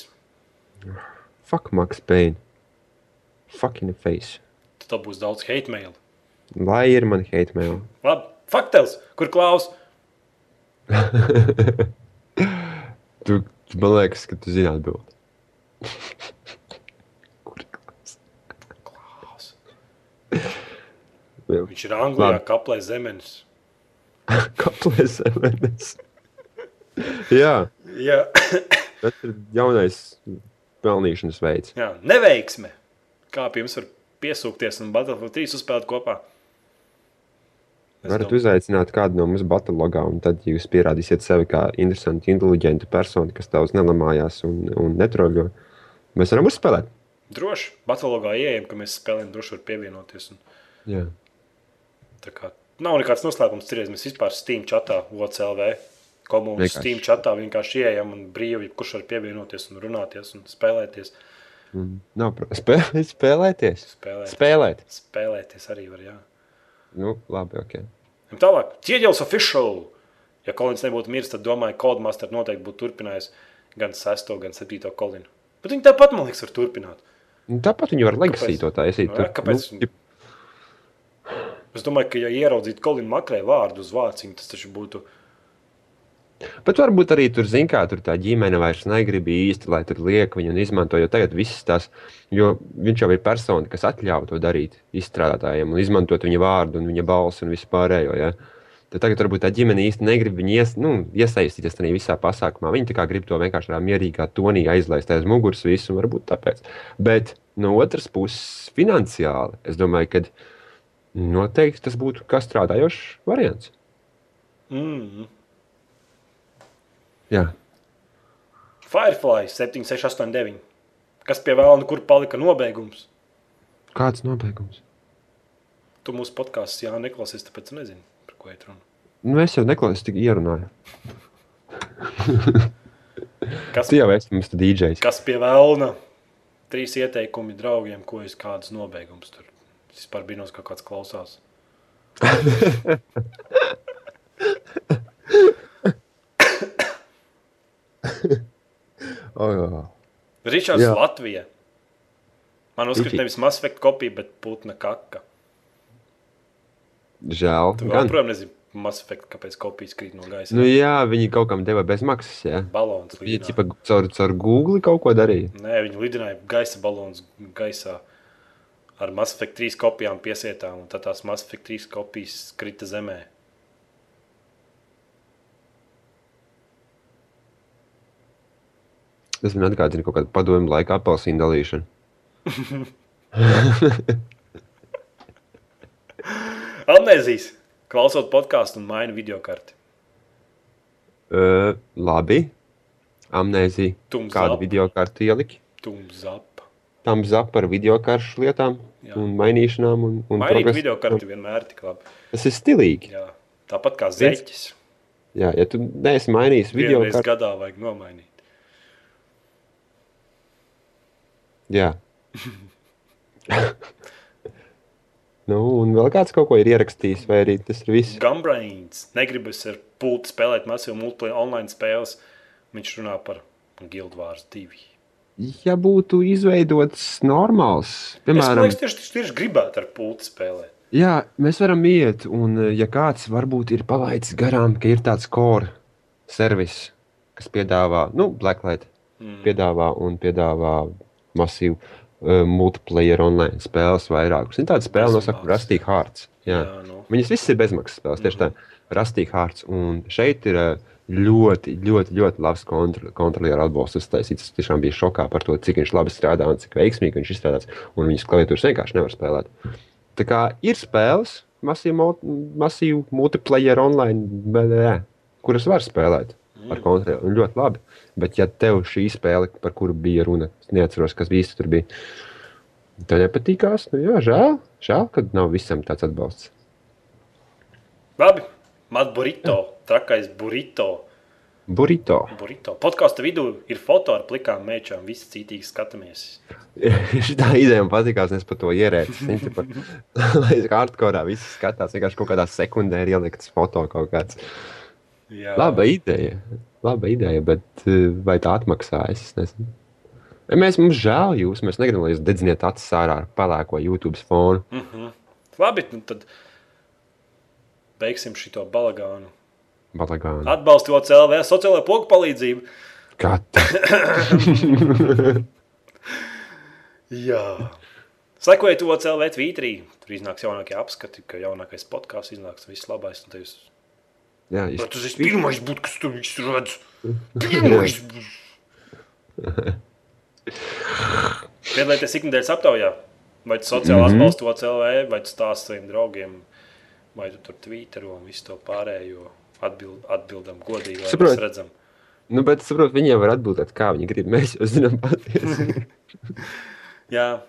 fuck Max Payne. Fuck in the face. Tad būs daudz hate mail. Lai ir man hate mail. Labi, faktels, kur klaus? <laughs> Tu, tu man liekas, ka tu zini atbildi. <laughs> Kur ir klāsts? Klaus. Jā. Viņš ir Anglijā, Labi. kaplē zemenes. <laughs> Kaplēs zemenes. Jā, Jā, <coughs> tas ir jaunais pelnīšanas veids. jā, neveiksme. Kā pie jums var piesūkties un Battlefield 3 uzspēlēt kopā? Es Varat domāju- uzaicināt kādu no mums batalogā, un tad jūs pierādīsiet sevi kā interesantu, inteliģentu personu, kas daudz nelamājās un, un netroļo. Mēs varam uzspēlēt. Droši, Battlefieldā ieejam, ka mēs spēlējam, droši var pievienoties. Un, Jā. Tā kā, nav nekāds noslēpums, cerēs, mēs vispār Steam chatā, OCLV komunas. Steam chatā vienkārši ieejam un brīvi, kurš var pievienoties un runāties un spēlēties. Un Nav pro- spēlēt, <laughs> spēlēties. Spēlēt. Spēlēt. Spēlēties arī var, jā. Nu, labi, ok. Un tālāk, ķieģelis official. Ja Kolins nebūtu miris, tad domāju, Codemaster noteikti būtu turpinājis gan 6, gan 7 kolinu. Bet viņi tāpat, man liekas, var turpināt. Nu, tāpat viņi var legacy to taisīt. Nu, jā, kāpēc? Nu, ģip- Es domāju, ka, ja ieraudzītu Kolinu makrē vārdu uz vāciņu, tas taču būtu. Bet varbūt arī tur, zin, kā tur tā ģimene vairs negrib īsti, lai tur liek viņu un izmanto. Jo tagad viss tas, jo viņš jau ir persona, kas atļauj to darīt izstrādātājiem un izmantot viņa vārdu un viņa balsi un visu pārējo. Ja? Tad tagad varbūt tā ģimene īsti negrib viņu ies, nu, iesaistīties tajā visā pasākumā. Viņi tā kā grib to vienkārši tādā mierīgā tonī aizlaist aiz muguras visu, un varbūt tāpēc. Bet no otras puses, finansiāli, es domāju, ka noteikti tas būtu kā strādājošs variants. Mm. Jā. Firefly 7, 6, 8, 9. Kas pie vēlna, kur palika nobeigums? Kāds nobeigums? Tu mūsu podkāstā jau neklausies, tāpēc nezinu, par ko ir runa. Nu, es jau neklausos, tik ierunāju. <laughs> Kas, Tu jau esi mums DJs. kas pie vēlna? Trīs ieteikumi draugiem, ko es kādus nobeigumus tur. Es vispār biju nos, kā kāds klausās. Oh, jā. Ričards Jā. Latvija. Man uzskata nevis Mass Effect kopija, bet putna kaka. Žēl. Tu Gan. joprojām nezini, Mass Effect, kāpēc kopijas krīt no gaisa. Nu, jā, viņi kaut kam deva bezmaksas. Jā. Balons Viņi lidināja. tipa, caur, caur Google kaut ko darīja. Nē, viņi lidināja gaisa balons gaisā ar Mass Effect 3 kopijām piesietām, un tad tās Mass Effect 3 kopijas krita zemē. Tas man atgādina kaut kādu padomu laiku apelsīnu dalīšanu. <laughs> Amnēzijas! Klausot podkāstu un maina video karti. Uh, labi. Amnēzija. Kādu video kartu ieliki? Tumzap. Tam zap par video karšu lietām Jā. un mainīšanām. Un, un Mainīt progresu. video karti vienmēr tik labi. Tas ir stilīgi. Jā. Tāpat kā zeķis. Jā, ja tu neesi mainījis video kartu, gadā vajag nomainīt. jā. <laughs> nu, un vēl kāds kaut ko ir ierakstījis, vai arī tas ir viss. Gumbrains negribas ar pultu spēlēt masīvu multiplayer online spēles. Viņš runā par Guild Wars 2. Ja būtu izveidots normāls, Es piemēram, domāju, ka tieši, tieši gribētu ar pultu spēlēt. Jā, mēs varam iet, un eh, ja kāds varbūt ir palaidis garām, ka ir tāds core servis, kas piedāvā, nu, Blacklight Mm. piedāvā un piedāvā masīvu uh, multiplayer online spēles vairākus. Ir tāda spēle, nosaka. Rusty Hearts. Jā. Jā, nu. Viņas visas ir bezmaksas spēles, tieši tā. Rusty Hearts. Un šeit ir eh, ļoti, ļoti, ļoti labs kontro- kontrolieru atbalsts uztaisīts. Es tiešām biju šokā par to, cik viņš labi strādā un cik veiksmīgi viņš izstrādāts. Un viņas klaviatūras vienkārši nevar spēlēt. Tā kā ir spēles, masīvu, mul- masīvu multiplayer online, jā, kuras var spēlēt ar kontroli. Un ļoti labi. Bet, ja tev šī spēle, par kuru bija runa, es neatceros, kas īsti tur bija, tev nepatīkās, nu jā, žēl, žēl, ka nav visam tāds atbalsts. Labi, Mat burrito, trakais burrito. Burrito. burrito. Podkāstu vidū ir foto ar plikām mēčām, visi cītīgi skatāmies. <laughs> Tā ideja man patīkās, es par to ierēcu. <laughs> <laughs> Lai hardcore visi skatās, vienkārši kaut kādā sekundē ir ielikts foto kaut kāds. Jā, Laba ideja, laba ideja, bet eh, vai tā atmaksājas? Es nezinu. Mēs mums žēl jūs, mēs negribam, lai jūs dedziniet acis ārā ar pelēko YouTube fonu. Mhm. Labi, nu tad beigsim šo balagānu. Balagānu. Atbalstot CLV sociālo pogu palīdzību. Katra. <laughs> Jā. Sekojiet to CLV tvītrī. Tur iznāks jaunākie apskati, ka jaunākais podkāsts iznāks viss labais. un Jūs... Jā, jūs Tas ir pirmais, būt, kas tur viss redz. <laughs> Pirmais. <laughs> Piedalieties ikdienas aptaujā. Vai tu sociāli Mhm. atbalsti to CLV, vai tu stāsti saviem draugiem, vai tu tur tvītero un visu to pārējo atbild, atbildam godīgi, lai Saprot. mēs redzam. Nu, bet saprotu, viņiem var atbildēt, kā viņi grib. Mēs jau zinām patiesi. <laughs> Jā.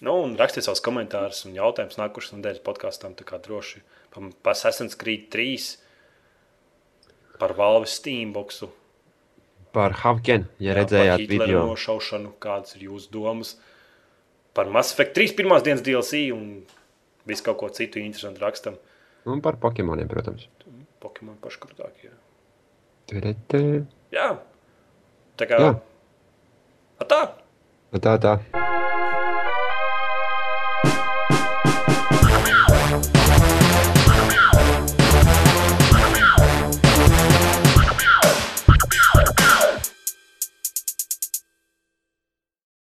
Nu, un rakstiet savus komentārus un jautājumus nākošais nedēļas podkāstam. Tā kā droši par pa Assassin's Creed 3, par Valves Steamboxu, Par Havkenu, ja jā, redzējāt par video. nošaušanu, kādas ir jūsu domas. Par Mass Effect 3 pirmās dienas DLC un visu kaut ko citu interesantu rakstam. Un par Pokemoniem, protams. Pokemon paškrūtākie. Tudete. Jā, tā kā. Jā. Tā. Tā, tā.